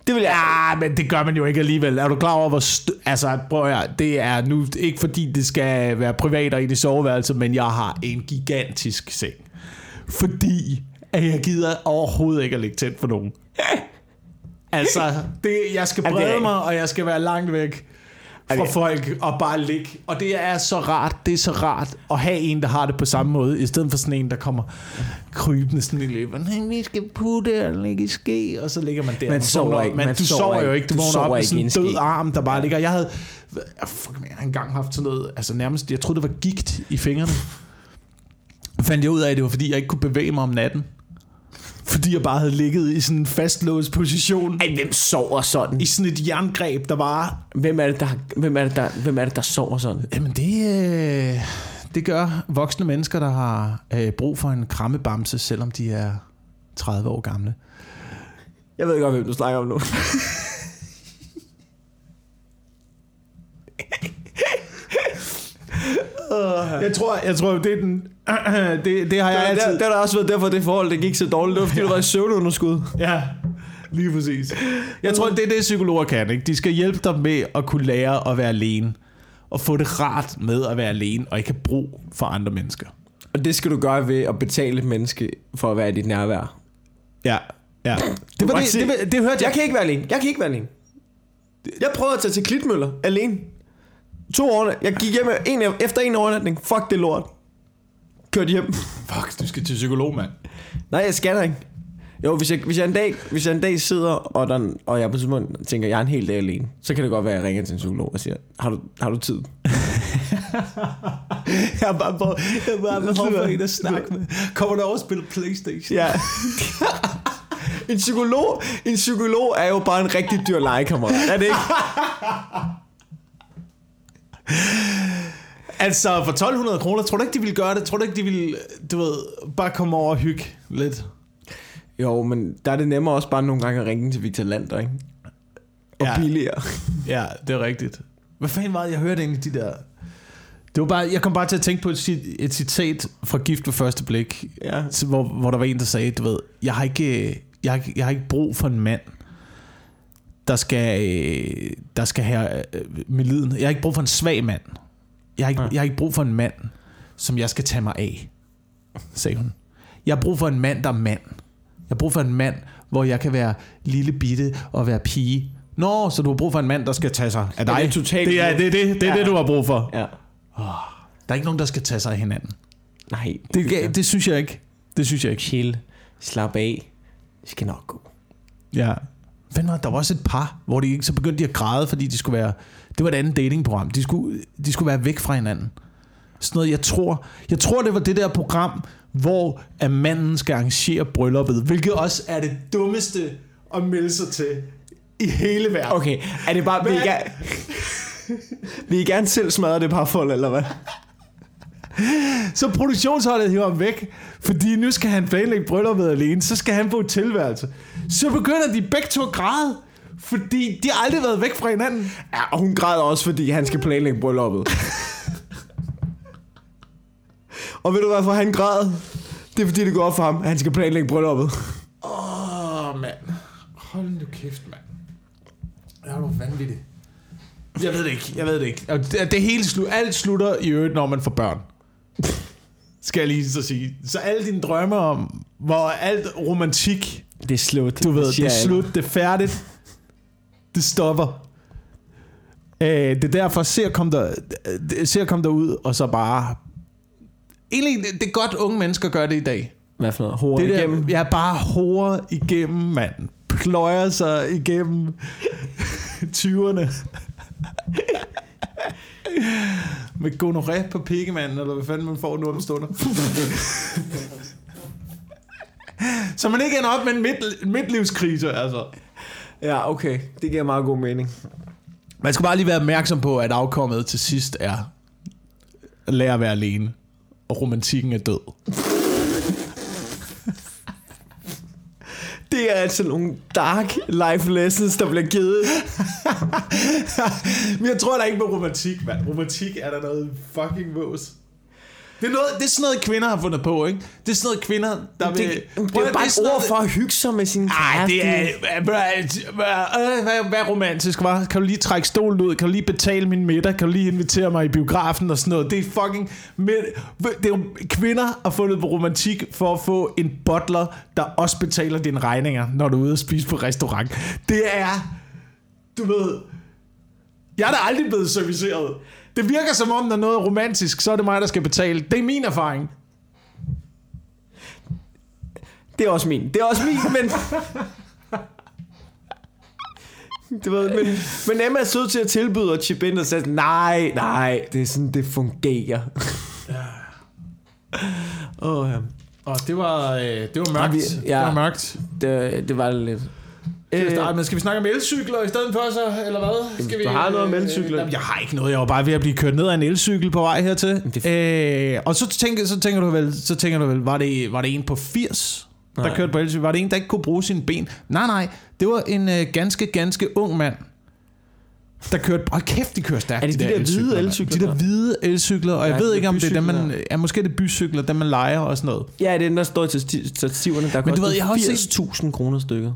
Det vil jeg... Ja, men det gør man jo ikke alligevel. Er du klar over, hvor... St- altså, prøv at høre, det er nu ikke fordi, det skal være privat og i det soveværelse, men jeg har en gigantisk seng. Fordi at jeg gider overhovedet ikke at lægge tæt på nogen. Altså, det, jeg skal brede mig, og jeg skal være langt væk Jamen, folk og bare ligge. Og det er så rart, det er så rart at have en, der har det på samme måde, i stedet for sådan en, der kommer krybende sådan i løbet. Nej, vi skal putte og ligge i ske, og så ligger man der. Man sover ikke, man du sover sover jo ikke. Du, Du vågner op med sådan en død arm, der bare ligger. Jeg havde, ah, fuck, man, jeg har engang haft sådan noget, altså nærmest, jeg troede, det var gigt i fingrene. Fandt jeg ud af, at det var, fordi jeg ikke kunne bevæge mig om natten. Fordi jeg bare havde ligget i sådan en fastlåst position. Ej, hvem sover sådan? I sådan et jerngreb, der bare... Hvem er det, der, hvem er det, der, hvem er det, der sover sådan? Jamen det, øh, det gør voksne mennesker, der har øh, brug for en krammebamse, selvom de er 30 år gamle. Jeg ved godt, hvem du snakker om nu. Jeg tror, jeg tror det er den... det, det har jeg Det, det, altid... det har da også været derfor, det forhold, det gik så dårligt. Det var, fordi du var i søvnunderskud. Ja, lige præcis. Jeg tror, det er det, psykologer kan. Ikke? De skal hjælpe dig med at kunne lære at være alene. Og få det rart med at være alene, og ikke have brug for andre mennesker. Og det skal du gøre ved at betale et menneske for at være i dit nærvær. Ja, ja. Det, var det, det, det, det hørte jeg. Jeg kan ikke være alene. Jeg kan ikke være alene. Jeg prøvede at tage til Klitmøller alene. To år. Jeg gik hjem en, efter en overnatning. Fuck det lort. Kørte hjem. Fuck, du skal til psykolog, mand. Nej, jeg skal da ikke. Jo, hvis jeg, hvis jeg, en, dag, hvis jeg en dag sidder, og, der, og jeg på tidspunkt tænker, jeg er en hel dag alene, så kan det godt være, at jeg ringer til en psykolog og siger, har du, har du tid? Jeg har bare, på, jeg har bare behov for en at snakke med. Kommer der over og spille Playstation? Ja. en, psykolog, en psykolog er jo bare en rigtig dyr legekammerat, er det ikke? Altså, for 1200 kroner, tror du ikke, de ville gøre det? Tror du ikke, de ville, du ved, bare komme over og hygge lidt? Jo, men der er det nemmere også bare nogle gange at ringe til Victor Lander, ikke? Og Ja. billigere. Ja, det er rigtigt. Hvad fanden var det, jeg hørte egentlig de der... Det var bare, jeg kom bare til at tænke på et, et citat fra Gift ved første blik, Ja. hvor, hvor der var en, der sagde, du ved, jeg har ikke, jeg har, jeg har ikke brug for en mand, der skal, øh, der skal have øh, medliden. Jeg har ikke brug for en svag mand. Jeg har, ikke, Nej. jeg har ikke brug for en mand, som jeg skal tage mig af, sagde hun. Jeg har brug for en mand, der er mand. Jeg har brug for en mand, hvor jeg kan være lille bitte og være pige. Nå, så du har brug for en mand, der skal tage sig af dig. det er totalt- det er det, er det, det, er Ja. det, du har brug for. Ja. Der er ikke nogen, der skal tage sig af hinanden. Nej. Det, det, det synes jeg ikke. Det synes jeg ikke. Chill. Slap af. Det skal nok gå. Ja. Hvad var, der var også et par, hvor de ikke så begyndte de at græde, fordi de skulle være... Det var et andet datingprogram. De skulle, de skulle være væk fra hinanden. Sådan noget, jeg tror... Jeg tror, det var det der program, hvor at manden skal arrangere brylluppet, hvilket også er det dummeste at melde sig til i hele verden. Okay, er det bare... Hvad? gerne, vil I gerne selv smadre det parforhold, eller hvad? Så produktionsholdet hiver ham væk, fordi nu skal han planlægge brylluppet alene, så skal han på et tilværelse. Så begynder de begge to at græde, fordi de har aldrig været væk fra hinanden. Ja, og hun græder også, fordi han skal planlægge brylluppet. og ved du hvorfor han græd? Det er fordi, det går op for ham, at han skal planlægge brylluppet. Åh, oh, mand. Hold nu kæft, mand. Er du vanvittig. Jeg ved det ikke, jeg ved det ikke. Det, det hele slu, alt slutter i øvrigt, når man får børn. Skal jeg lige så sige. Så alle dine drømme om, hvor alt romantik, Det er slut. du ved, det er slut, det er færdigt, det stopper. Øh, det er derfor, se at komme der, se at komme derud, og så bare... Egentlig, det- er godt, unge mennesker gør det i dag. Hvad for noget? Hår Det igennem? der, jeg er bare hårde igennem, mand. Pløjer sig igennem 20'erne. Med gonoré på pikkemanden, eller hvad fanden man får nu om stunder. Så man ikke ender op med en midt, midtlivskrise, altså. Ja, okay. Det giver meget god mening. Man skal bare lige være opmærksom på, at afkommet til sidst er at lære at være alene. Og romantikken er død. Det er altså nogle dark life lessons, der bliver givet. Men jeg tror da ikke på romantik, mand. Romantik er der noget fucking vås. Det er, noget, det er sådan noget, kvinder har fundet på, ikke? Det er sådan noget, kvinder, der Det, vil... det, Prøv det er bare et ord for at hygge sig med sin Ej, det er... kæreste. Hvad, hvad, er romantisk, hva'? Kan du lige trække stolen ud? Kan du lige betale min middag? Kan du lige invitere mig i biografen og sådan noget? Det er fucking... Men, det er jo, kvinder har fundet på romantik for at få en butler, der også betaler dine regninger, når du er ude og spise på restaurant. Det er... Du ved... Jeg er da aldrig blevet serviceret. Det virker som om, når noget er romantisk, så er det mig, der skal betale. Det er min erfaring. Det er også min. Det er også min, men... Du ved, men, men Emma er sød til at tilbyde at chip ind og sige, nej, nej, det er sådan, det fungerer. Åh, oh, ja. Og det var, øh, det var mørkt. vi- ja. Det var mørkt. det, det var lidt... Skal vi, Øh, starte, men skal vi snakke om elcykler i stedet for så, eller hvad? Skal vi, du har noget om elcykler. Jamen, jeg har ikke noget. Jeg var bare ved at blive kørt ned af en elcykel på vej hertil. Øh, og så tænker, så tænker du vel, så tænker du vel, var det, var det en på 80, der Nej. kørte på elcykel? Var det en, der ikke kunne bruge sine ben? Nej, nej. Det var en øh, ganske, ganske ung mand, der kørte... Hold kæft, de kører stærkt, Er det de der hvide mand. elcykler, De der der? hvide elcykler, og jeg Ja, ved ikke, om det er dem, man... Ja, måske er det bycykler, dem man leger og sådan noget. Ja, det er den, der står til stativerne, der Men du ved, jeg har også koster 80.000 kroner stykket.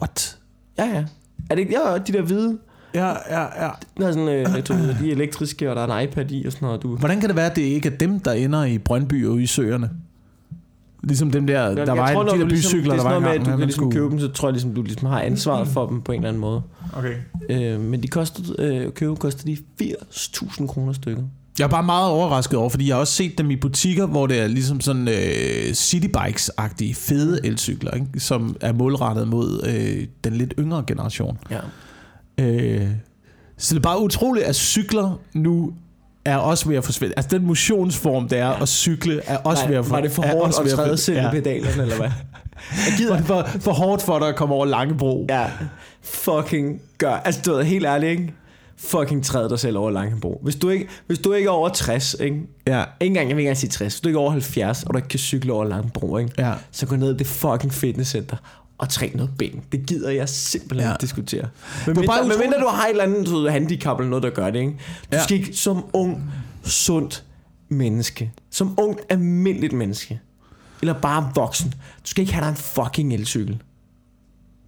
What? Ja, ja. Er det ikke ja, de der hvide? Ja, ja, ja. Der er sådan, øh, du de er elektriske, og der er en iPad i og sådan noget. Du. Hvordan kan det være, at det ikke er dem, der ender i Brøndby og i søerne? Ligesom dem der, der var tror, de når der ligesom, bycykler, det der er var sådan noget med, at du kan ligesom skulle- købe dem, så tror jeg ligesom, du ligesom har ansvaret for dem på en eller anden måde. Okay. Øh, men de kostede, øh, købe koster de 80.000 kroner stykket. Jeg er bare meget overrasket over, fordi jeg har også set dem i butikker, hvor det er ligesom sådan øh, citybikes-agtige, fede elcykler, ikke? som er målrettet mod øh, den lidt yngre generation. Ja. Øh, så det er bare utroligt, at cykler nu er også ved at forsvinde. Altså den motionsform, det er ja. at cykle, er også Nej, ved at var det for er hårdt ved at træde selv ja. i pedalerne, eller hvad? Jeg Var gider det for, for hårdt for dig at komme over Langebro? Ja, fucking gør. Altså, du ved, helt ærligt, ikke? Fucking træd dig selv over Langebro. Hvis du ikke, hvis du ikke er over 60, ikke? Ja. Ikke engang, jeg vil ikke engang sige 60. Hvis du ikke er over 70, og du ikke kan cykle over Langebro, ikke? ja. Så gå ned i det fucking fitnesscenter og træne noget ben. Det gider jeg simpelthen Ja. ikke diskutere. Men bare mindre, men utroligt- mindre du har et eller andet du ved, handicap eller noget, der gør det, ikke? Du ja. skal ikke som ung, sundt menneske, som ungt, almindeligt menneske, eller bare voksen, du skal ikke have dig en fucking elcykel.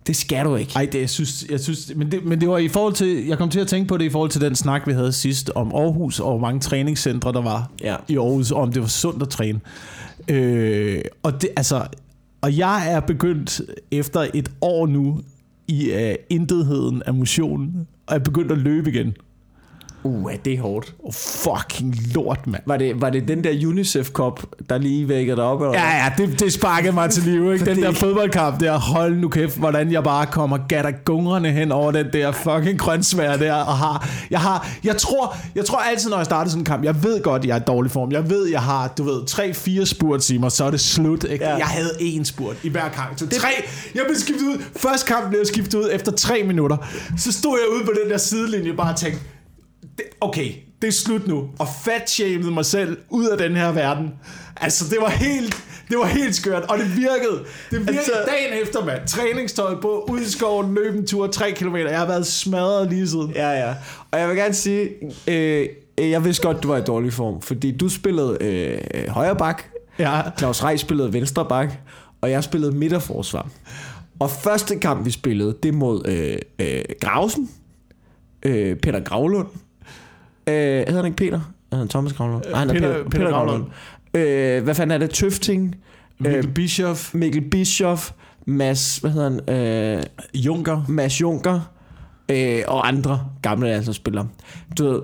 Det skal du ikke. Ej, det, jeg synes, jeg synes men, det, men det var i forhold til, jeg kom til at tænke på det i forhold til den snak, vi havde sidst om Aarhus, og hvor mange træningscentre der var Ja. i Aarhus, og om det var sundt at træne. Øh, og, det, altså, og jeg er begyndt efter et år nu i uh, intetheden af motion, og er begyndt at løbe igen. Uh, er det hårdt. Oh, fucking lort, mand. Var det, var det den der UNICEF Cup, der lige vækkede dig op? Eller? Ja, ja, det, det sparkede mig til live, ikke? Den der fodboldkamp der, hold nu kæft, hvordan jeg bare kommer gattergungrende hen over den der fucking grøntsvær der, og har, jeg har, jeg tror, jeg tror altid, når jeg starter sådan en kamp, jeg ved godt, jeg er i dårlig form, jeg ved, jeg har, du ved, 3-4 spurt i mig, så er det slut, ikke? Ja. Jeg havde én spurt i hver kamp, så tre, jeg blev skiftet ud, første kamp blev jeg skiftet ud efter 3 minutter, så stod jeg ude på den der sidelinje, bare og tænkte, det, okay, det er slut nu. Og fat mig selv ud af den her verden. Altså, det var helt, det var helt skørt, og det virkede. Det virkede altså, Altså- dagen efter, mand. Træningstøj på, ud i skoven, løb en tur, 3 km. Jeg har været smadret lige siden. Ja, ja. Og jeg vil gerne sige, øh, jeg vidste godt, du var i dårlig form, fordi du spillede øh, højre bak, Ja. Claus Rej spillede venstre bak, og jeg spillede midterforsvar. Og første kamp, vi spillede, det mod øh, øh, Grausen, øh, Peter Gravlund. Øh, hedder han ikke Peter? Hedder han Thomas Gravlund? Nej, han er Peter- Peter, Peter Gravlund. Øh, hvad fanden er det? Tøfting, Mikkel Bischoff, Mikkel Bischoff, Mads, hvad hedder han? Øh, Junker. Mads Junker øh, og andre gamle landsholdsspillere. Du ved,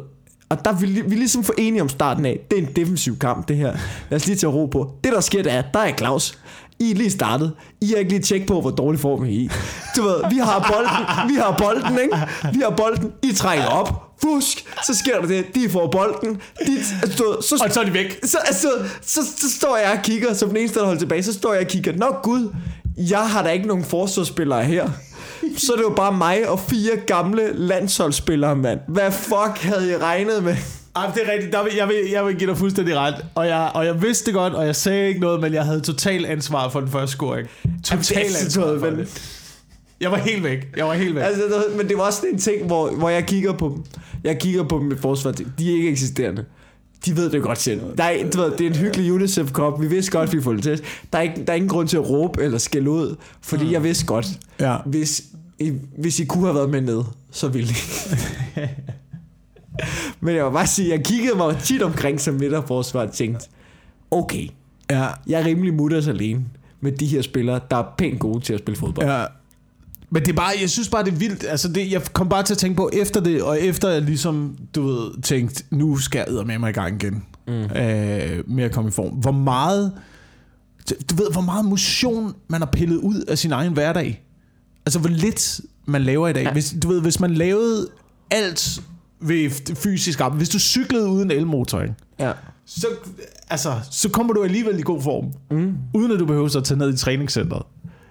og der er vi, vi ligesom for enige om starten af, det er en defensiv kamp, det her. Lad os lige tage ro på. Det der sker, det er, der er Claus. I er lige startet. I har ikke lige tjekket på, hvor dårlig form I er i. Du ved, vi har bolden, vi har bolden, ikke? Vi har bolden, I trækker op. Fusk, så sker der det, de får bolden. De, altså, så, Og så er de væk. så, altså, så, så står jeg og kigger, som den eneste, der holder tilbage, så står jeg og kigger, nå gud, jeg har da ikke nogen forsvarsspillere her. Så er det jo bare mig og fire gamle landsholdsspillere, mand. Hvad fuck havde I regnet med? Ej, det er rigtigt. Der vil, jeg, vil, jeg vil give dig fuldstændig ret. Og jeg, og jeg vidste det godt, og jeg sagde ikke noget, men jeg havde total ansvar for den første scoring. Total Jamen, ansvar for det. Jeg var helt væk. Jeg var helt væk. Altså, men det var også en ting, hvor, hvor jeg kigger på dem. Jeg kigger på med forsvar. De er ikke eksisterende. De ved det godt selv. Der er, du ved, det er en hyggelig UNICEF Cup. Vi vidste godt, vi får det til. Der er, ikke, der er ingen grund til at råbe eller skælde ud. Fordi jeg vidste godt, Ja. hvis, I, hvis I kunne have været med ned, så ville I. Men jeg vil bare sige, jeg kiggede mig tit omkring som midterforsvar og tænkte, okay, Ja. jeg er rimelig mutters alene med de her spillere, der er pænt gode til at spille fodbold. Ja. Men det er bare, jeg synes bare, det er vildt. Altså det, jeg kom bare til at tænke på efter det, og efter jeg ligesom, du ved, tænkte, nu skal jeg med mig i gang igen. Mm. Øh, med at komme i form. Hvor meget, du ved, hvor meget motion man har pillet ud af sin egen hverdag. Altså hvor lidt man laver i dag. Ja. Hvis, du ved, hvis man lavede alt ved fysisk arbejde, hvis du cyklede uden elmotor, ikke? Ja. så, altså, så kommer du alligevel i god form. Mm. Uden at du behøver at tage ned i træningscenteret.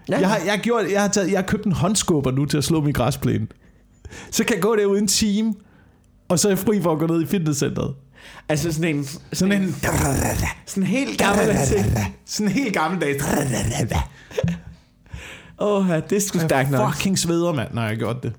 Ja. Jeg har, jeg, har gjort, jeg, har taget, jeg har købt en håndskubber nu til at slå min græsplæne. Så kan jeg gå derude en time, og så er jeg fri for at gå ned i fitnesscenteret. Altså sådan en, Sådan en, sådan en helt gammel ting. sådan en helt gammeldags. Åh, ja, det sgu stærkt nok. Fucking sveder, mand, når jeg har gjort det.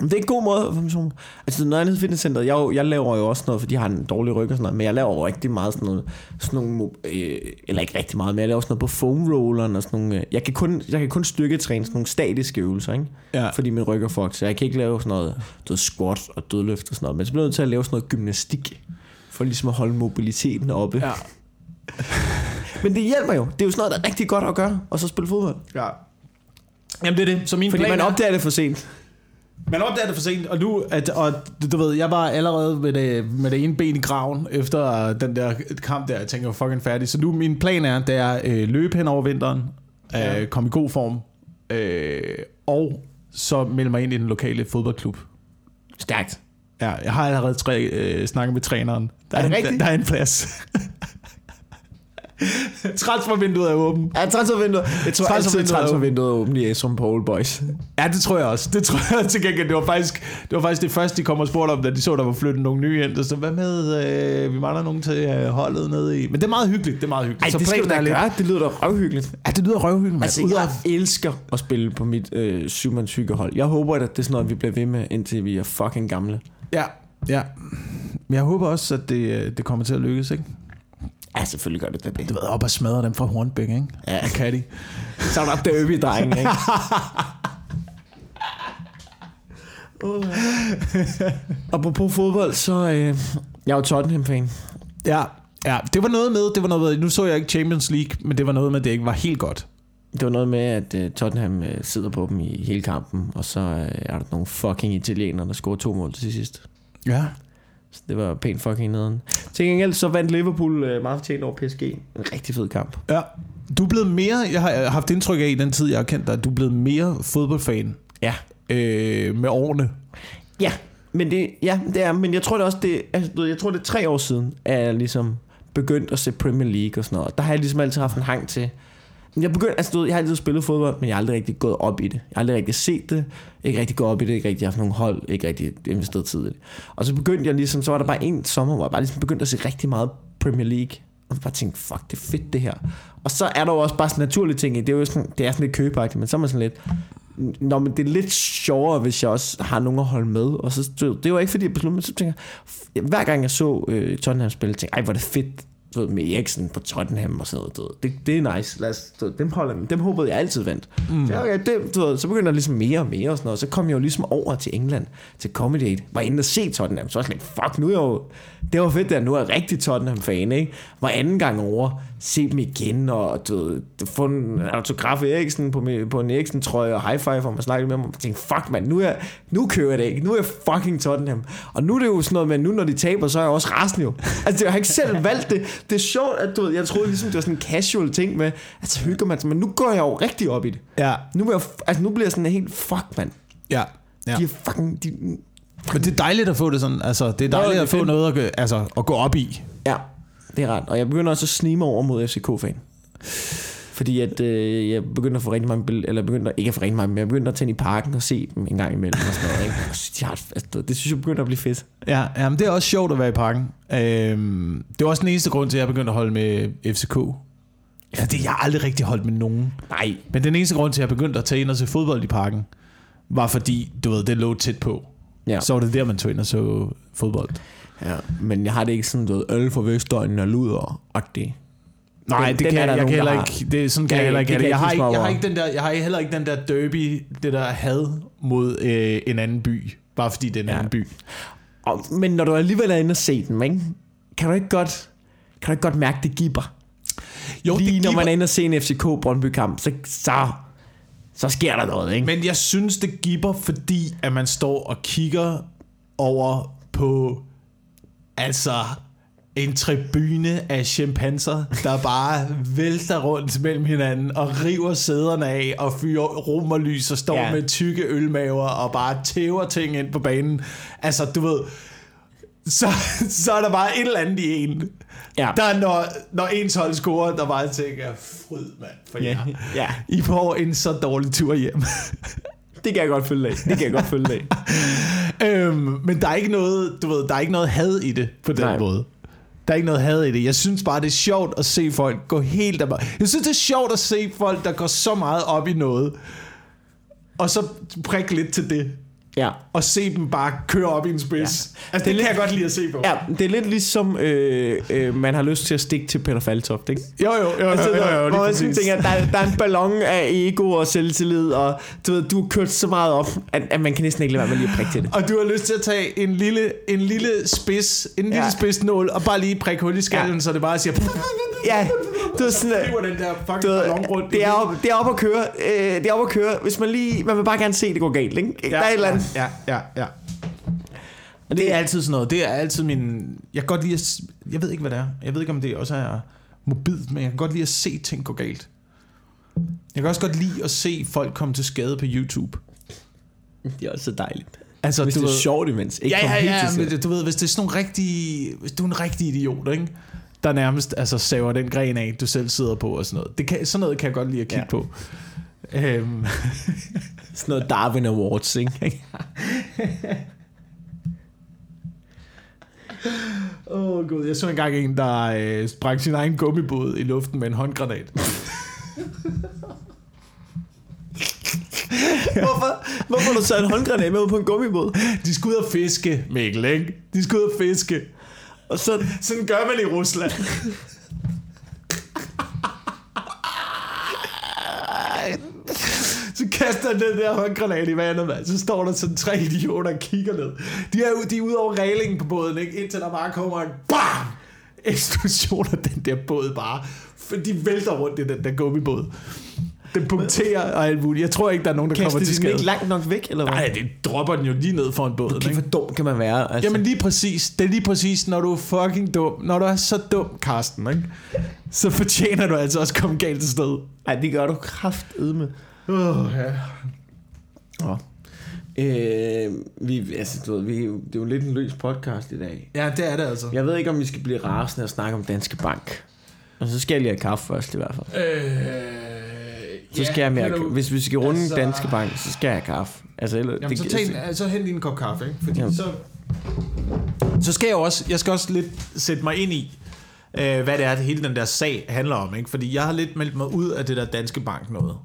Det er en god måde. for. Altså, er i fitnesscenteret, jeg, jeg laver jo også noget, fordi jeg har en dårlig ryg og sådan noget, men jeg laver jo rigtig meget sådan noget, sådan nogle, øh, eller ikke rigtig meget, men jeg laver sådan noget på foam rolleren og sådan nogle, øh, jeg kan kun, jeg kan kun styrketræne sådan nogle statiske øvelser, ikke? Ja. Fordi min ryg er fucked, så jeg kan ikke lave sådan noget, ved, squat og dødløft og sådan noget, men så bliver jeg nødt til at lave sådan noget gymnastik, for ligesom at holde mobiliteten oppe. Ja. Men det hjælper jo. Det er jo sådan noget, der er rigtig godt at gøre, og så spille fodbold. ja. Jamen det er det. Så min Fordi plan man er- opdager det for sent. Man opdager det for sent, og nu, at, og du ved, jeg var allerede med det, med det ene ben i graven, efter den der kamp der, jeg tænker, jeg er fucking færdig. Så nu, min plan er, det er øh, løbe hen over vinteren, Ja. øh, komme i god form, øh, og så melde mig ind i den lokale fodboldklub. Stærkt. Ja, jeg har allerede tre, øh, snakket med træneren. Der Er det en, rigtigt? Der, der er en plads. Transfervinduet er åbent. Ja, transfervinduet. Jeg tror altid, Transfervinduet er transfervinduet er åbent i Esrum Old Boys. Ja, det tror jeg også. Det tror jeg til gengæld. Det var faktisk det, var faktisk det første, de kom og spurgte om, da de så, der var flyttet nogle nye ind. Så hvad med, øh, vi mangler nogen til øh, holdet nede i... Men det er meget hyggeligt, det er meget hyggeligt. Ej, så det skal da lidt- gøre. Det lyder da røvhyggeligt. Ja, det lyder røvhyggeligt. Altså, jeg elsker at spille på mit øh, syvmands hyggehold. Jeg håber, at det er sådan noget, vi bliver ved med, indtil vi er fucking gamle. Ja, ja. Men jeg håber også, at det, øh, det kommer til at lykkes, ikke? Ja, selvfølgelig gør det det. Du ved, op og smadre dem fra Hornbæk, ikke? Ja. Kan de? Så er der derby drengen, ikke? Apropos fodbold, så øh, jeg er jo Tottenham-fan. Ja, ja. Det var noget med, det var noget med, nu så jeg ikke Champions League, men det var noget med, at det ikke var helt godt. Det var noget med, at øh, Tottenham øh, sidder på dem i hele kampen, og så øh, er der nogle fucking italienere, der scorer to mål til sidst. Ja. Så det var pænt fucking nederen. Til gengæld så vandt Liverpool øh, meget fortjent over PSG. En rigtig fed kamp. Ja. Du er blevet mere, jeg har haft indtryk af i den tid, jeg har kendt dig, at du er blevet mere fodboldfan Ja. øh, med årene. Ja, men det, ja, det er, men jeg tror det også, det, altså, jeg tror det er tre år siden, at jeg ligesom begyndt at se Premier League og sådan noget. Der har jeg ligesom altid haft en hang til. Jeg begyndte, altså du ved, jeg har altid spillet fodbold, men jeg har aldrig rigtig gået op i det. Jeg har aldrig rigtig set det, ikke rigtig gået op i det, ikke rigtig haft nogen hold, ikke rigtig investeret tid i det. Og så begyndte jeg ligesom, så var der bare en sommer, hvor jeg bare ligesom begyndte at se rigtig meget Premier League. Og bare tænkte, fuck, det er fedt det her. Og så er der jo også bare sådan naturlige ting i. Det er jo sådan, det er sådan lidt købeagtigt, men så er man sådan lidt, Nå, men det er lidt sjovere, hvis jeg også har nogen at holde med. Og så, det var ikke fordi, jeg besluttede mig. Så tænker jeg, hver gang jeg så øh, Tottenham spille, tænkte jeg, ej, hvor er det fedt ved, med Eriksen på Tottenham og sådan noget. Du ved. Det, det er nice. Lad os, du ved, dem, holder, dem håbede jeg altid vandt. Mm. Så, okay, det, du ved, så begyndte jeg ligesom mere og mere og sådan noget. Så kom jeg jo ligesom over til England, til Comedy Aid. Var inde og se Tottenham. Så var jeg sådan lidt, fuck, nu er jeg jo... Det var fedt, at nu er jeg rigtig Tottenham-fan, ikke? Var anden gang over, se dem igen, og du ved, få en autograf af Eriksen på, på en Eriksen-trøje, og high five, hvor man snakkede med ham, og tænkte, fuck mand, nu, er, nu kører jeg det ikke, nu er jeg fucking Tottenham. Og nu er det jo sådan noget med, nu når de taber, så er jeg også resten jo. Altså, jeg har ikke selv valgt det. Det er sjovt, at du ved, jeg troede ligesom, det var sådan en casual ting med, altså hygger man sig, men nu går jeg jo rigtig op i det. Ja, Nu, jeg, altså, nu bliver jeg sådan helt, fuck mand, ja. ja. de er fucking, de, Men det er dejligt at få det sådan, altså det er det dejligt er at få noget at, altså, at gå op i. Ja, det er ret. Og jeg begynder også at snige mig over mod FCK-fan. Fordi at øh, jeg begynder at få rigtig mange billeder, eller begynder ikke at få rigtig mange, men jeg begynder at tænde i parken og se dem en gang imellem og sådan noget. Ikke? Og så, de har, et- altså, det synes jeg begynder at blive fedt. Ja, jamen, det er også sjovt at være i parken. Øhm, det var også den eneste grund til, at jeg begyndte at holde med FCK. Ja, det, jeg har aldrig rigtig holdt med nogen. Nej, Men den eneste grund til, at jeg begyndte at tage ind og se fodbold i parken, var fordi, du ved, det lå tæt på. Ja. Så var det der, man tog ind og så fodbold. Ja, men jeg har det ikke sådan, du ved, øl fra Vestøjen og luder og det. Nej, Den- det den kan er jeg, jeg kan heller ikke. Det er sådan kan jeg heller ikke. jeg har, ikke jeg har ikke den der, jeg har heller ikke den der derby, det der had mod øh, en anden by, bare fordi det er en Ja. anden by. Og, men når du alligevel er inde og se dem, ikke? kan du ikke godt, kan du ikke godt mærke, det giver? Jo, Lige det når giver, man er inde og se en FCK Brøndby kamp, så, så, så sker der noget, ikke? Men jeg synes, det giver, fordi at man står og kigger over på altså en tribune af chimpanser, der bare vælter rundt mellem hinanden og river sæderne af og fyrer romerlys og står Ja. ja. med tykke ølmaver og bare tæver ting ind på banen. Altså, du ved, så, så er der bare et eller andet i en. Ja. Der er, når, når ens hold scorer, der bare tænker, fryd mand for jer. ja, I får en så dårlig tur hjem. Det kan jeg godt følge af. Det kan jeg godt følge af. øhm, men der er ikke noget, du ved, der er ikke noget had i det på den Nej. Måde. Der er ikke noget had i det. Jeg synes bare, det er sjovt at se folk gå helt amok. Jeg synes, det er sjovt at se folk, der går så meget op i noget, og så prikke lidt til det, Ja. og se dem bare køre op i en spids. Ja. Altså, det, det kan jeg godt lide at se på. Ja, det er lidt ligesom, øh, øh, man har lyst til at stikke til Peter Faltoft, ikke? Jo, jo, jo, jo, Altså, jo, jo, jo hvor lige præcis. tænker, der, der er en ballon af ego og selvtillid, og du ved, du har kørt så meget op, at, at man kan næsten ikke lade være med lige at prikke til det. Og du har lyst til at tage en lille, en lille spids, en lille Ja. spidsnål, og bare lige prikke hul i skallen, Ja. ja. så det bare siger... Ja, du er sådan, Hiver den der fucking du ved, ballon rundt. det er, op, det er op at køre, øh, det er op at køre, hvis man lige, man vil bare gerne se, at det går galt, ikke? der er et eller andet. Ja, ja, ja. Og det er altid sådan noget. Det er altid min... Jeg kan godt lide at... Jeg ved ikke, hvad det er. Jeg ved ikke, om det også er mobilt, men jeg kan godt lide at se ting gå galt. Jeg kan også godt lide at se folk komme til skade på YouTube. Det er også så dejligt. Altså, Hvis du det er ved, sjovt imens, ikke Ja, ja, helt ja, til men du ved, hvis det er sådan nogle rigtige... Hvis du er en rigtig idiot, ikke? der nærmest altså, saver den gren af, du selv sidder på og sådan noget. Det kan, sådan noget kan jeg godt lide at kigge Ja. på. Øhm, Sådan noget Darwin Awards, ikke? Åh oh, gud, jeg så engang en, der øh, sprang sin egen gummibåd i luften med en håndgranat. Hvorfor, hvorfor du taget en håndgranat med ud på en gummibåd? De skulle ud og fiske, Mikkel, ikke? De skulle ud og fiske. Og så, Sådan gør man i Rusland. Så kaster den der håndgranat i vandet, mand. Så står der sådan tre idioter og kigger ned. De er, ude- de er ude over reglingen på båden, ikke? Indtil der bare kommer en BAM! Eksplosion af den der båd bare. For de vælter rundt i den der gummibåd. Den punkterer og alt muligt. Jeg tror ikke, der er nogen, der kaster kommer til skade. ikke langt nok væk, eller hvad? Nej, det dropper den jo lige ned foran båden. Okay, ikke? hvor dum kan man være? Altså. Jamen lige præcis. Det er lige præcis, når du er fucking dum. Når du er så dum, Karsten, ikke? så fortjener du altså også at komme galt til sted. Ej, det gør du kraftedme. Oh, ja. Nå. Øh, vi, altså, du ved, vi, det er jo lidt en løs podcast i dag. ja, det er det altså. Jeg ved ikke, om vi skal blive rasende og snakke om Danske Bank. Og så skal jeg lige have kaffe først i hvert fald. Øh, Så skal jeg mere, hvis vi skal runde altså- altså, Danske Bank, så skal jeg have kaffe. Altså, eller, Jamen, så, tag en, så hent lige en kop kaffe, ikke? Fordi Jamen. så... Så skal jeg også, jeg skal også lidt sætte mig ind i, øh, hvad det er, det hele den der sag handler om, ikke? Fordi jeg har lidt meldt mig ud af det der Danske Bank noget.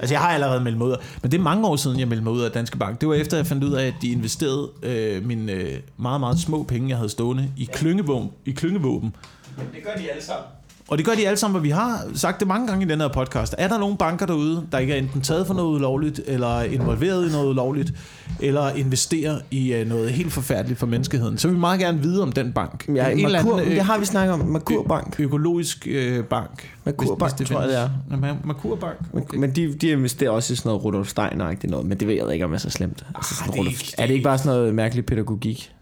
Altså, jeg har allerede meldt mig ud af, men det er mange år siden, jeg meldte mig ud af Danske Bank. Det var efter, jeg fandt ud af, at de investerede øh, mine øh, meget, meget små penge, jeg havde stående i klyngevåben. I klyngevåben. Men det gør de alle sammen. Og det gør de alle sammen, og vi har sagt det mange gange i den her podcast. Er der nogle banker derude, der ikke er enten taget for noget ulovligt, eller involveret i noget ulovligt, eller investerer i øh, noget helt forfærdeligt for menneskeheden, så vil vi meget gerne vide om den bank. Ja, En Merkur, anden, øh, det har vi snakket om. Merkur Bank. Økologisk øh, bank. Merkur Hvis- hvis tror jeg, det er. Ja, Merkur Bank. Okay. Men de, de investerer også i sådan noget Rudolf steiner noget, men det ved jeg ikke, om er så slemt. Altså, sådan det er ikke- er det ikke bare sådan noget mærkelig pædagogik?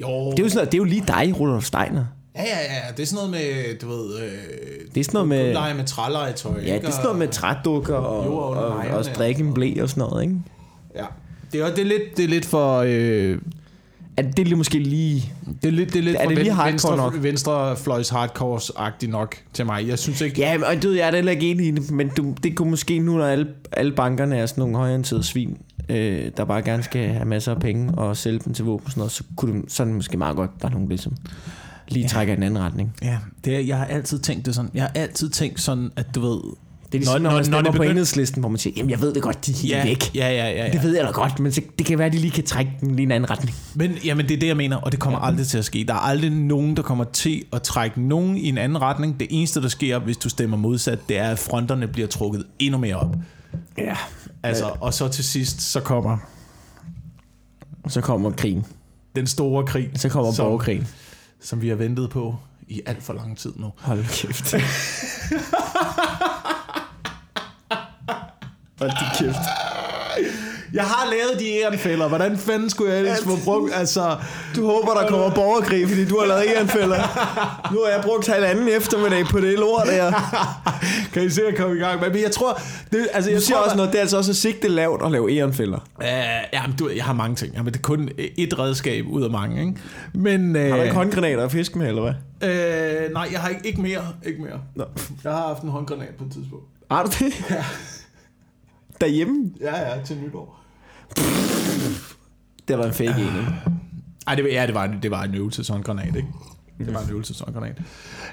Jo. Det er jo, sådan det er jo lige dig, Rudolf Steiner. Ja, ja, ja. Det er sådan noget med, du ved... Øh, Det er sådan noget med... Lege med trælegetøj. Ja, det er sådan noget med trædukker og, og, og, og strikke en blæ og sådan noget, ikke? Ja. Det er, det er, lidt, det er lidt for... Øh, Er det, er måske lige... det er lidt, det er lidt Er for det lige venstre, nok? venstrefløjs hardcore-agtigt nok til mig. Jeg synes ikke... Ja, og du, ved, jeg er da heller ikke enig i det, men du, det kunne måske nu, når alle, alle bankerne er sådan nogle højorienterede svin, øh, der bare gerne skal have masser af penge og sælge dem til våben og sådan noget, så kunne det sådan måske meget godt, der er nogen ligesom lige trækker i en anden retning. Ja, det er, jeg har altid tænkt det sådan. Jeg har altid tænkt sådan, at du ved... Det er ligesom, når, når, man stemmer på begynder- enhedslisten, hvor man siger, jamen jeg ved det godt, de er helt ja, væk. Ja, ja, ja, ja. Det ved jeg da godt, men så, det kan være, at de lige kan trække lige i en anden retning. Men jamen, det er det, jeg mener, og det kommer ja. aldrig til at ske. Der er aldrig nogen, der kommer til at trække nogen i en anden retning. Det eneste, der sker, hvis du stemmer modsat, det er, at fronterne bliver trukket endnu mere op. Ja. Altså, og så til sidst, så kommer Så kommer krigen. den store krig, Så kommer borgerkrigen. Som vi har ventet på i alt for lang tid nu. Hold kæft. Hold kæft. Jeg har lavet de ærenfælder. Hvordan fanden skulle jeg ellers få brugt? Altså, Du håber, der kommer borgerkrig, fordi du har lavet ærenfælder. Nu har jeg brugt halvanden eftermiddag på det lort der. kan I se at komme i gang? Men jeg tror... Det, altså, Du jeg siger tror, også noget, det er altså også sigte lavt at lave ærenfælder. Uh, jamen, du, jeg har mange ting. Jamen, det er kun et redskab ud af mange, ikke? Men... Uh, Har du ikke håndgranater at fiske med, eller hvad? øh, nej, jeg har ikke, ikke mere. Ikke mere. Nå. Jeg har haft en håndgranat på et tidspunkt. Har du det? Ja. Derhjemme? Ja, ja, til nytår. Det var en fake en, ikke? Ej, det, var- ja, det var, en- det var en øvelseshåndgranat, ikke? Det var en øvelseshåndgranat.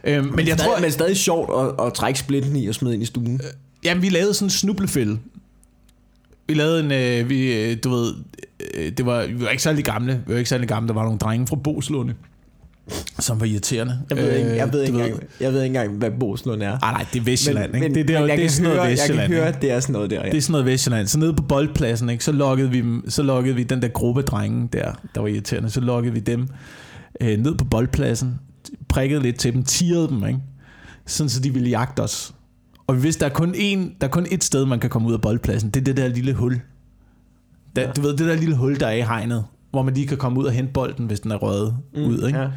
Øhm, men jeg tror... Men det er stadig sjovt at, at trække splitten i og smide ind i stuen. Jamen, vi lavede sådan en snublefælde. Vi lavede en, øh, vi, øh, du ved, øh, det var, vi var ikke særlig gamle. Vi var ikke særlig gamle. Der var nogle drenge fra Boslunde, som var irriterende. Jeg ved, ikke, jeg ved, Øh, ikke engang, jeg ved ikke engang, hvad Boslund er. Ah, nej, det er Vestjylland, ikke? men, det, er der, men jeg det er sådan noget høre, Vestjylland. Jeg kan høre, ikke? det er sådan noget der, ja. Det er sådan noget Vestjylland. Så nede på boldpladsen, ikke, så lokkede vi, så lokkede vi den der gruppe drenge der, der var irriterende. Så lokkede vi dem øh, ned på boldpladsen, prikkede lidt til dem, tirede dem, ikke? sådan så de ville jagte os. Og vi vidste, der er kun én, der er kun et sted, man kan komme ud af boldpladsen. Det er det der lille hul. Der, Ja. Du ved, det der lille hul, der er i hegnet, hvor man lige kan komme ud og hente bolden, hvis den er røget mm, ud. Ikke? Ja.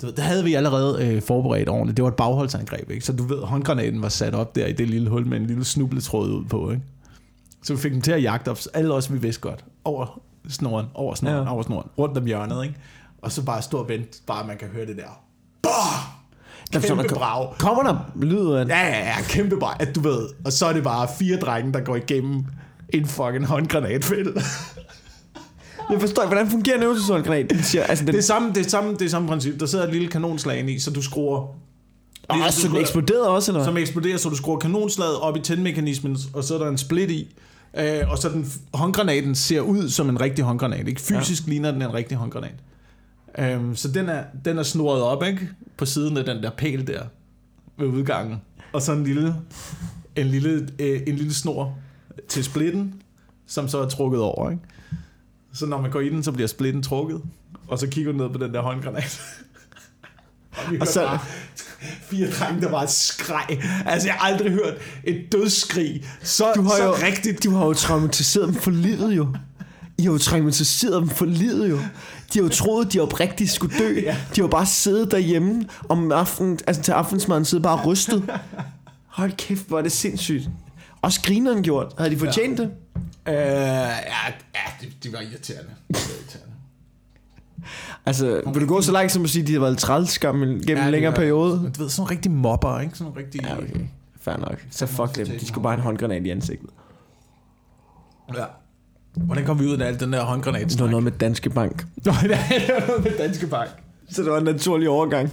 Du ved, der havde vi allerede øh, forberedt ordentligt. Det var et bagholdsangreb, ikke? Så du ved, håndgranaten var sat op der i det lille hul med en lille snubletråd ud på, ikke? Så vi fik dem til at jagte os. Alle os, vi vidste godt. Over snoren, over snoren, Ja. over snoren. Rundt om hjørnet, ikke? Og så bare stå og vente, bare man kan høre det der. Bah! Kæmpe brag. Kommer der lyd af Ja, ja, ja, kæmpe brag, at du ved. Og så er det bare fire drenge, der går igennem en fucking håndgranatfælde. Jeg forstår ikke, hvordan fungerer en øvelseshåndgranat? Den siger, altså, den, Det er samme, det er samme, det er samme princip. Der sidder et lille kanonslag inde i, så du skruer... Åh, Ligesom så du den eksploderede også, eller? Som eksploderer, så du skruer kanonslaget op i tændmekanismen, og så er der en split i. Øh, og så den håndgranaten ser ud som en rigtig håndgranat. Ikke? Fysisk ja. ligner den en rigtig håndgranat. Øhm, så den er, den er snoret op ikke? på siden af den der pæl der ved udgangen. Og så en lille, en lille, øh, en lille snor til splitten, som så er trukket over. Ikke? Så når man går i den, så bliver splitten trukket. Og så kigger du ned på den der håndgranat. og så- bare fire drenge, der bare skreg. Altså, jeg har aldrig hørt et dødsskrig så, Du har så jo rigtigt. Du har jo traumatiseret dem for livet, jo. I har jo traumatiseret dem for livet, jo. De har jo troet, de oprigtigt skulle dø. Ja. De har jo bare siddet derhjemme om aftenen, altså til aftensmaden, siddet bare rystet. Hold kæft, hvor er det sindssygt. Også grineren gjort. Havde de fortjent ja. det? Øh, ja, ja det, det var irriterende. Det var irriterende. Altså, vil du gå så langt som at sige, at de har været trælskam gennem Ja, en længere gør- periode? Men Du ved, sådan nogle rigtige mobber, ikke? Sådan nogle rigtige... Ja, okay. Fair nok. Så fuck dem. De skulle bare en håndgranat i ansigtet. ja. Hvordan kom vi ud af alt den der håndgranat? Det var noget med Danske Bank. Nå, det var noget med Danske Bank. Så det var en naturlig overgang.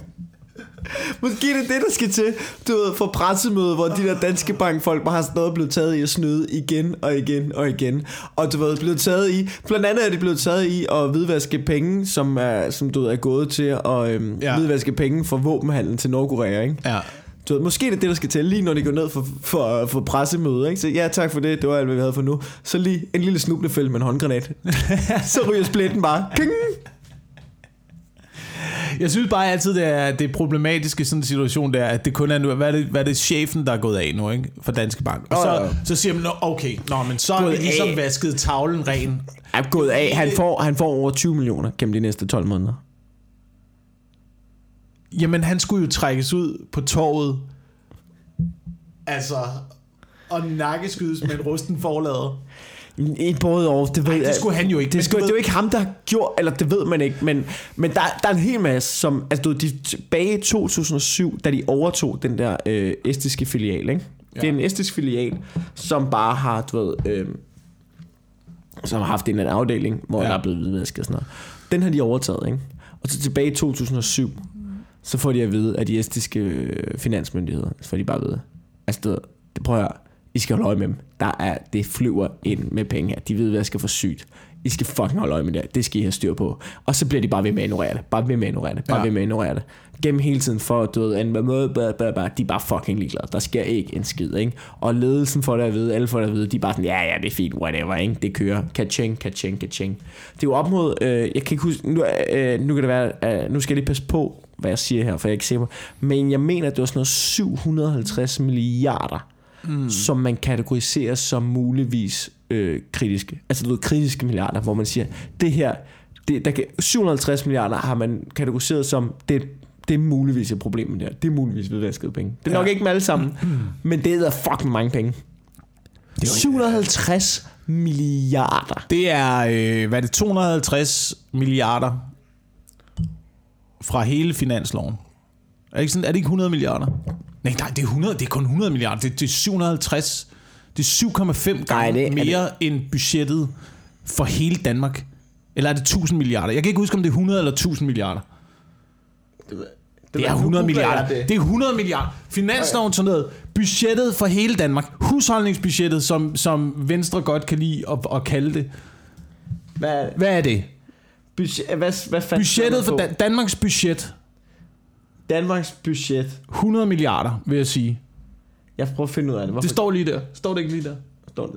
Måske det er det, der skal til, du ved, for pressemøde, hvor de der danske bankfolk bare har stået og blevet taget i at snyde igen og igen og igen. Og du ved, blevet taget i, blandt andet er de blevet taget i at hvidvaske penge, som, er, som du ved, er gået til at øhm, ja. Hvidvaske penge for våbenhandel til Nordkorea, ikke? Ja. Du ved, måske det er det, der skal til, lige når de går ned for, for, for pressemøde, ikke? Så ja, tak for det, det var alt, hvad vi havde for nu. Så lige en lille snublefælde med en håndgranat. så ryger splitten bare. King! Jeg synes bare altid, det er, det er problematisk i sådan en situation der, at det kun er nu, hvad er det, hvad er det chefen, der er gået af nu, ikke? For Danske Bank. Og så, så siger man, "Nå, okay, nå, men så Gået vi ligesom af. vasket tavlen ren. er gået af. Han får, han får over 20 millioner gennem de næste 12 måneder. Jamen, han skulle jo trækkes ud på torvet. Altså, og nakkeskydes med en rusten forlader. Et både år, det ved Ej, det skulle han jo ikke, Det, skulle, du det er ved- jo ikke ham, der har gjort, eller det ved man ikke, men, men der, der er en hel masse, som, altså du ved, de, tilbage i 2007, da de overtog den der øh, estiske filial, ikke? Ja. Det er en estisk filial, som bare har, du ved, øh, som har haft en anden afdeling, hvor ja. Der er blevet hvidvasket og sådan noget. Den har de overtaget, ikke? Og så tilbage i 2007, så får de at vide, at de estiske øh, finansmyndigheder, så får de bare at vide, altså ved, det prøver jeg, I skal holde øje med dem. Der er, det flyver ind med penge her. De ved, hvad jeg skal for sygt. I skal fucking holde øje med det. Det skal I have styr på. Og så bliver de bare ved med at ignorere det. Bare ved med at ignorere det. Bare ja. Ved med at ignorere det. Gennem hele tiden for, du ved, en måde, bla, bla, bla, de er bare fucking ligeglade. Der sker ikke en skid, ikke? Og ledelsen får det at vide, alle får det at vide, de er bare sådan, ja, ja, det er fint, whatever, ikke? Det kører. Kaching, kaching, kaching. Det er jo op mod, øh, jeg kan ikke huske, nu, øh, nu kan det være, øh, nu skal jeg lige passe på, hvad jeg siger her, for jeg er ikke sikker. Men jeg mener, at det var sådan noget 750 milliarder, mm. som man kategoriserer som muligvis øh, kritiske. Altså du ved, kritiske milliarder, hvor man siger, det her, det, der kan, 750 milliarder har man kategoriseret som, det, det er muligvis et problem med det her. Det er muligvis vedvasket penge. Det er ja. nok ikke med alle sammen, mm. men det er fucking mange penge. Det er 750 milliarder. Det er, øh, hvad er det, 250 milliarder fra hele finansloven. Er det ikke, sådan, er det ikke 100 milliarder? Nej, nej, det er, 100, det er kun 100 milliarder. Det, det er 750. Det er 7,5 gange Nej, det er- mere end budgettet for hele Danmark. Eller er det 1000 milliarder? Jeg kan ikke huske, om det er 100 eller 1000 milliarder. Det er 100 milliarder. Det. det er 100 milliarder. Finansloven sådan noget. Budgettet for hele Danmark. Husholdningsbudgettet, som, som Venstre godt kan lide at, at kalde det. Hvad, Hvad er det? budget, hvad, hvad fandt Budgettet for? Dan- Danmarks budget. Danmarks budget. 100 milliarder, vil jeg sige. Jeg prøver at finde ud af det. Hvorfor Det står lige der. Står det ikke lige der? står det?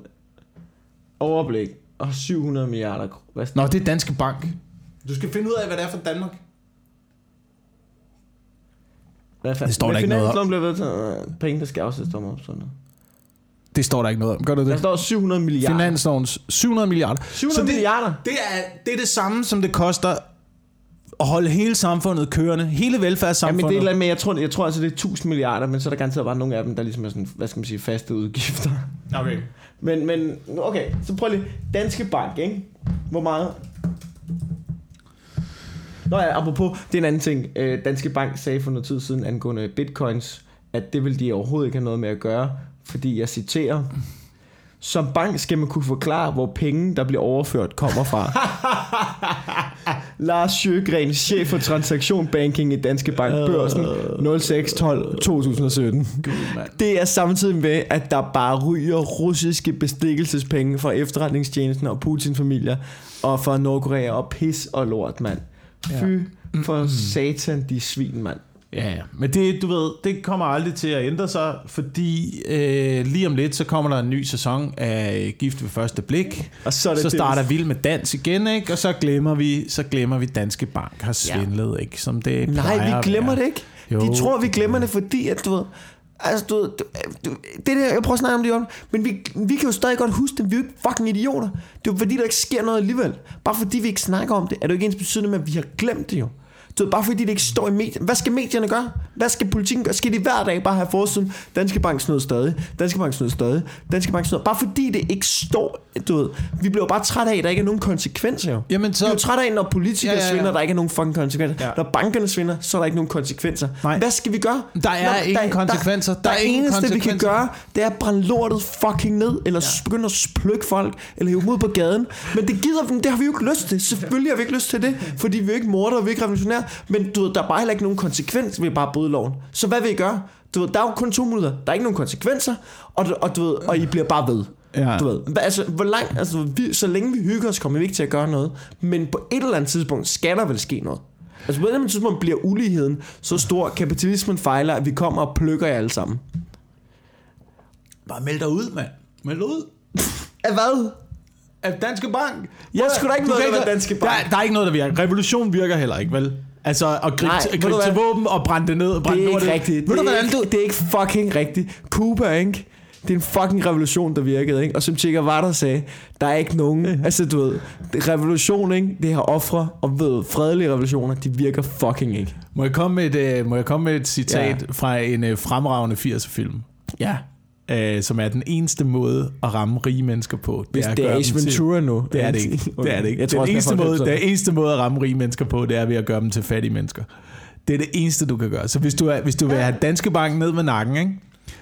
Overblik. Og 700 milliarder. kr- Hvad Nå, det er Danske Bank. Du skal finde ud af, hvad det er for Danmark. Hvad fanden? Det står der ikke noget om. bliver vedtaget. Penge, der skal afsættes om sådan noget. Det står der ikke noget om. Gør det Der det? står 700 milliarder. Finanslovens 700 milliarder. 700 Så det, milliarder? det, er, det er det samme, som det koster at holde hele samfundet kørende. Hele Ja, velfærdssamfundet. men det er eller andet med, jeg tror, jeg tror altså, det er 1000 milliarder, men så er der garanteret bare nogle af dem, der ligesom er sådan, hvad skal man sige, faste udgifter. Okay. Men, men, okay, så prøv lige. Danske Bank, ikke? Hvor meget? Nå ja, apropos, det er en anden ting. Øh, Danske Bank sagde for noget tid siden angående bitcoins, at det vil de overhovedet ikke have noget med at gøre, fordi jeg citerer, som bank skal man kunne forklare, hvor penge, der bliver overført, kommer fra. Lars Sjøgren, chef for transaktionbanking i Danske Bank Børsen, 0612-2017. Det er samtidig med, at der bare ryger russiske bestikkelsespenge fra efterretningstjenesten og Putins familier og fra Nordkorea og pis og lort, mand. Fy for satan, de svin, mand. Ja, ja. men det, du ved, det kommer aldrig til at ændre sig, fordi øh, lige om lidt, så kommer der en ny sæson af Gift ved første blik. Og så så starter Vild med Dans igen, ikke? Og så glemmer vi, så glemmer vi Danske Bank har svindlet, ja. ikke? Som det Nej, vi glemmer det ikke. Jo, de tror, vi glemmer det, fordi at du ved... Altså, du, du, du, det der, jeg prøver at snakke om det, Jørgen, men vi, vi kan jo stadig godt huske det. Vi er jo ikke fucking idioter. Det er jo fordi, der ikke sker noget alligevel. Bare fordi vi ikke snakker om det, er det jo ikke ens betydende med, at vi har glemt det jo. Du ved, bare fordi det ikke står i medierne. Hvad skal medierne gøre? Hvad skal politikken gøre? Skal de hver dag bare have forsiden? Danske Bank snød stadig. Danske Bank snød stadig. Danske Bank snød. Bare fordi det ikke står, du ved. Vi bliver bare træt af, at der ikke er nogen konsekvenser. Jamen, så... Vi er jo træt af, når politikere Ja, ja, ja, svindler, der ikke er nogen fucking konsekvenser. Ja. Når bankerne svindler, så er der ikke nogen konsekvenser. Nej. Hvad skal vi gøre? Der er ingen konsekvenser. Der, Der der, er der ingen eneste, vi kan gøre, det er at brænde lortet fucking ned, eller ja. begynde at plukke folk, eller hive ud på gaden. Men det gider vi, det har vi jo ikke lyst til. Selvfølgelig har vi ikke lyst til det, fordi vi er ikke morder, vi er ikke revolutionære. Men du ved, der er bare heller ikke nogen konsekvens ved at bare bryde loven. Så hvad vil I gøre? Du ved, der er jo kun to minutter. Der er ikke nogen konsekvenser, og, og, du ved, og I bliver bare ved. Ja. Du ved, altså, hvor langt, altså, vi, så længe vi hygger os, kommer vi ikke til at gøre noget. Men på et eller andet tidspunkt skal der vel ske noget. Altså på et eller andet tidspunkt bliver uligheden så stor, kapitalismen fejler, at vi kommer og plukker jer alle sammen. Bare meld dig ud, mand. Meld dig ud. Af hvad? Af Danske Bank. Jeg skulle da ikke noget, der Danske Bank. Der, der er ikke noget, der virker. Revolution virker heller ikke, vel? Altså at gribe, Nej, gribe du til våben og brænde det ned. og Brænde Det er ikke rigtigt. Ved du, det, er hvordan ikke, du... det er ikke fucking rigtigt. Cuba, ikke? Det er en fucking revolution, der virkede, ikke? Og som Che Guevara sagde, der er ikke nogen... altså, du ved, det- revolution, ikke? Det har ofre, og ved, fredelige revolutioner, de virker fucking ikke. Må jeg komme med et, uh, må jeg komme med et citat ja. fra en uh, fremragende 80'er-film? Ja. Uh, som er den eneste måde at ramme rige mennesker på. Hvis at det er Ace dem til- Ventura nu. Det er det ikke. Det er det ikke. Jeg tror den, eneste det er måde, den eneste måde at ramme rige mennesker på, det er ved at gøre dem til fattige mennesker. Det er det eneste, du kan gøre. Så hvis du, er, hvis du vil have Danske Bank ned med nakken, ikke?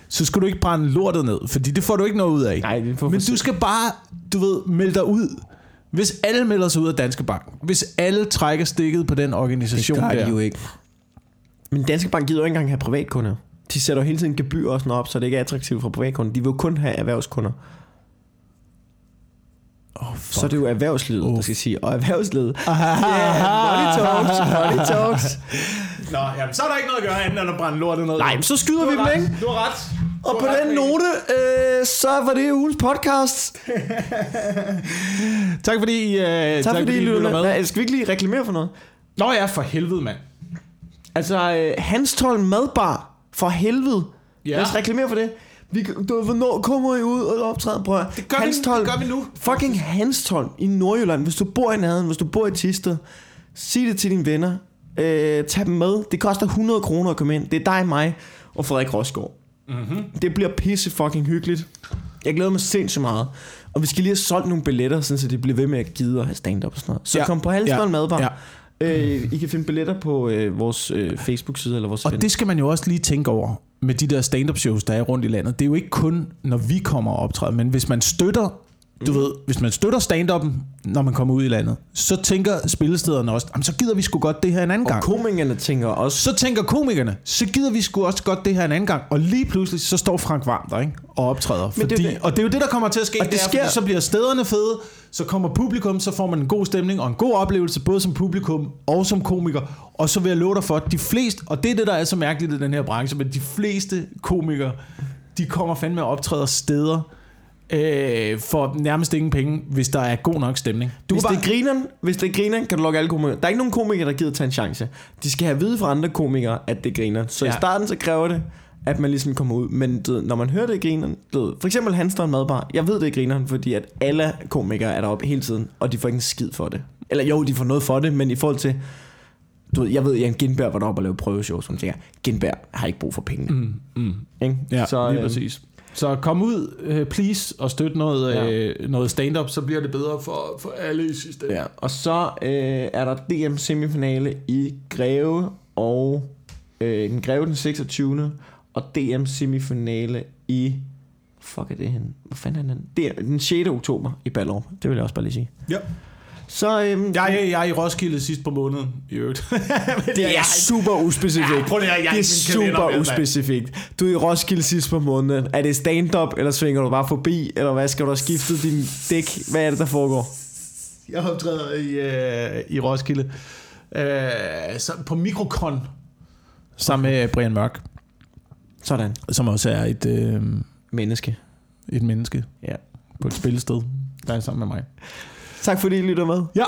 så skal du ikke brænde lortet ned, fordi det får du ikke noget ud af. Nej, det er for Men du skal bare, du ved, melde dig ud. Hvis alle melder sig ud af Danske Bank, hvis alle trækker stikket på den organisation Det gør der, de jo ikke. Men Danske Bank gider jo ikke engang have privatkunder. De sætter jo hele tiden gebyr og sådan noget op, så det ikke er attraktivt for privatkunder. De vil jo kun have erhvervskunder. oh, Så er det jo erhvervslivet, Oh. der skal sige. Og erhvervslivet. Yeah, money talks, money talks. Nå, jamen, så er der ikke noget at gøre, andet end at brænde lortet ned. Nej, men så skyder vi dem, ikke? Du har ret. Og på ret, den note, øh, så var det ugens podcast. Tak fordi, uh, tak, Tak fordi I lytter med. med. Nej, skal vi ikke lige reklamere for noget? Nå ja, for helvede, mand. Altså, øh, Hanstholm Madbar. For helvede. Ja. Lad os reklamere for det. Vi, du, hvornår kommer I ud og optræder? At- Det gør, vi, det gør vi nu. Fucking Hanstholm i Nordjylland. Hvis du bor i nærheden, hvis du bor i Tisted, sig det til dine venner. Øh, tag dem med. Det koster 100 kroner at komme ind. Det er dig, mig og Frederik Rosgaard. Mm-hmm. Det bliver pisse fucking hyggeligt. Jeg glæder mig sindssygt meget. Og vi skal lige have solgt nogle billetter, så det bliver ved med at gide at have stand-up og sådan noget. Så Ja. kom på Hanstholm Ja. Madbar. Ja. Øh, I kan finde billetter på øh, vores øh, Facebook-side eller vores Og det skal man jo også lige tænke over med de der stand-up shows, der er rundt i landet. Det er jo ikke kun, når vi kommer og optræder, men hvis man støtter, du ved, hvis man støtter stand-up'en, når man kommer ud i landet, så tænker spillestederne også, "Jamen, så gider vi sgu godt det her en anden Og gang. komikerne tænker også, Så tænker komikerne, så gider vi sgu også godt det her en anden gang. Og lige pludselig, så står Frank Varm der, ikke? Og optræder. det er Fordi, jo det. Og det er jo det, der kommer til at ske. Og det er, sker- Så bliver stederne fede, så kommer publikum, så får man en god stemning og en god oplevelse, både som publikum og som komiker. Og så vil jeg love dig for, at de fleste, og det er det, der er så mærkeligt i den her branche, men de fleste komikere, de kommer fandme og optræder steder, øh, for nærmest ingen penge, hvis der er god nok stemning. Du hvis kan det er grineren, hvis det er grineren, kan du lukke alle komikere. Der er ikke nogen komikere, der gider tage en chance. De skal have at vide fra andre komikere, at det griner. Så ja. I starten så kræver det, at man ligesom kommer ud. Men du, når man hører det i grineren, du, for eksempel Hanstad Madbar, jeg ved det i grineren, fordi at alle komikere er deroppe hele tiden, og de får ikke en skid for det. Eller jo, de får noget for det, men i forhold til, du ved, jeg ved, Jan Gindberg var deroppe og lavede prøveshow, som tænker, Gindberg har ikke brug for penge. Mm, mm. Ikke? Ja, så, lige øh, præcis. Så kom ud, øh, please, og støt noget, Ja. øh, noget stand-up, så bliver det bedre for, for alle i sidste ende. Ja, og så øh, er der DM semifinale i Greve og øh, den Greve den 26. og DM semifinale i fuck er det hen? Hvor fanden er den? Det er den 6. oktober i Ballerup. Det vil jeg også bare lige sige. Ja. Så øhm, Jeg, er- jeg er i Roskilde sidst på måneden, i øvrigt. det er super uspecifikt. Ja, prøv lige jeg er det er super uspecifikt. Du er i Roskilde sidst på måneden. Er det stand-up, eller svinger du bare forbi? Eller hvad? Skal du have skiftet din dæk? Hvad er det, der foregår? Jeg optræder i, øh, i Roskilde. Øh, så på Mikrokon. Sammen med Brian Mørk, Sådan. som også er et, øh, Menneske. et menneske Ja. på et spillested, der er sammen med mig. Tak fordi I lytter med. Ja,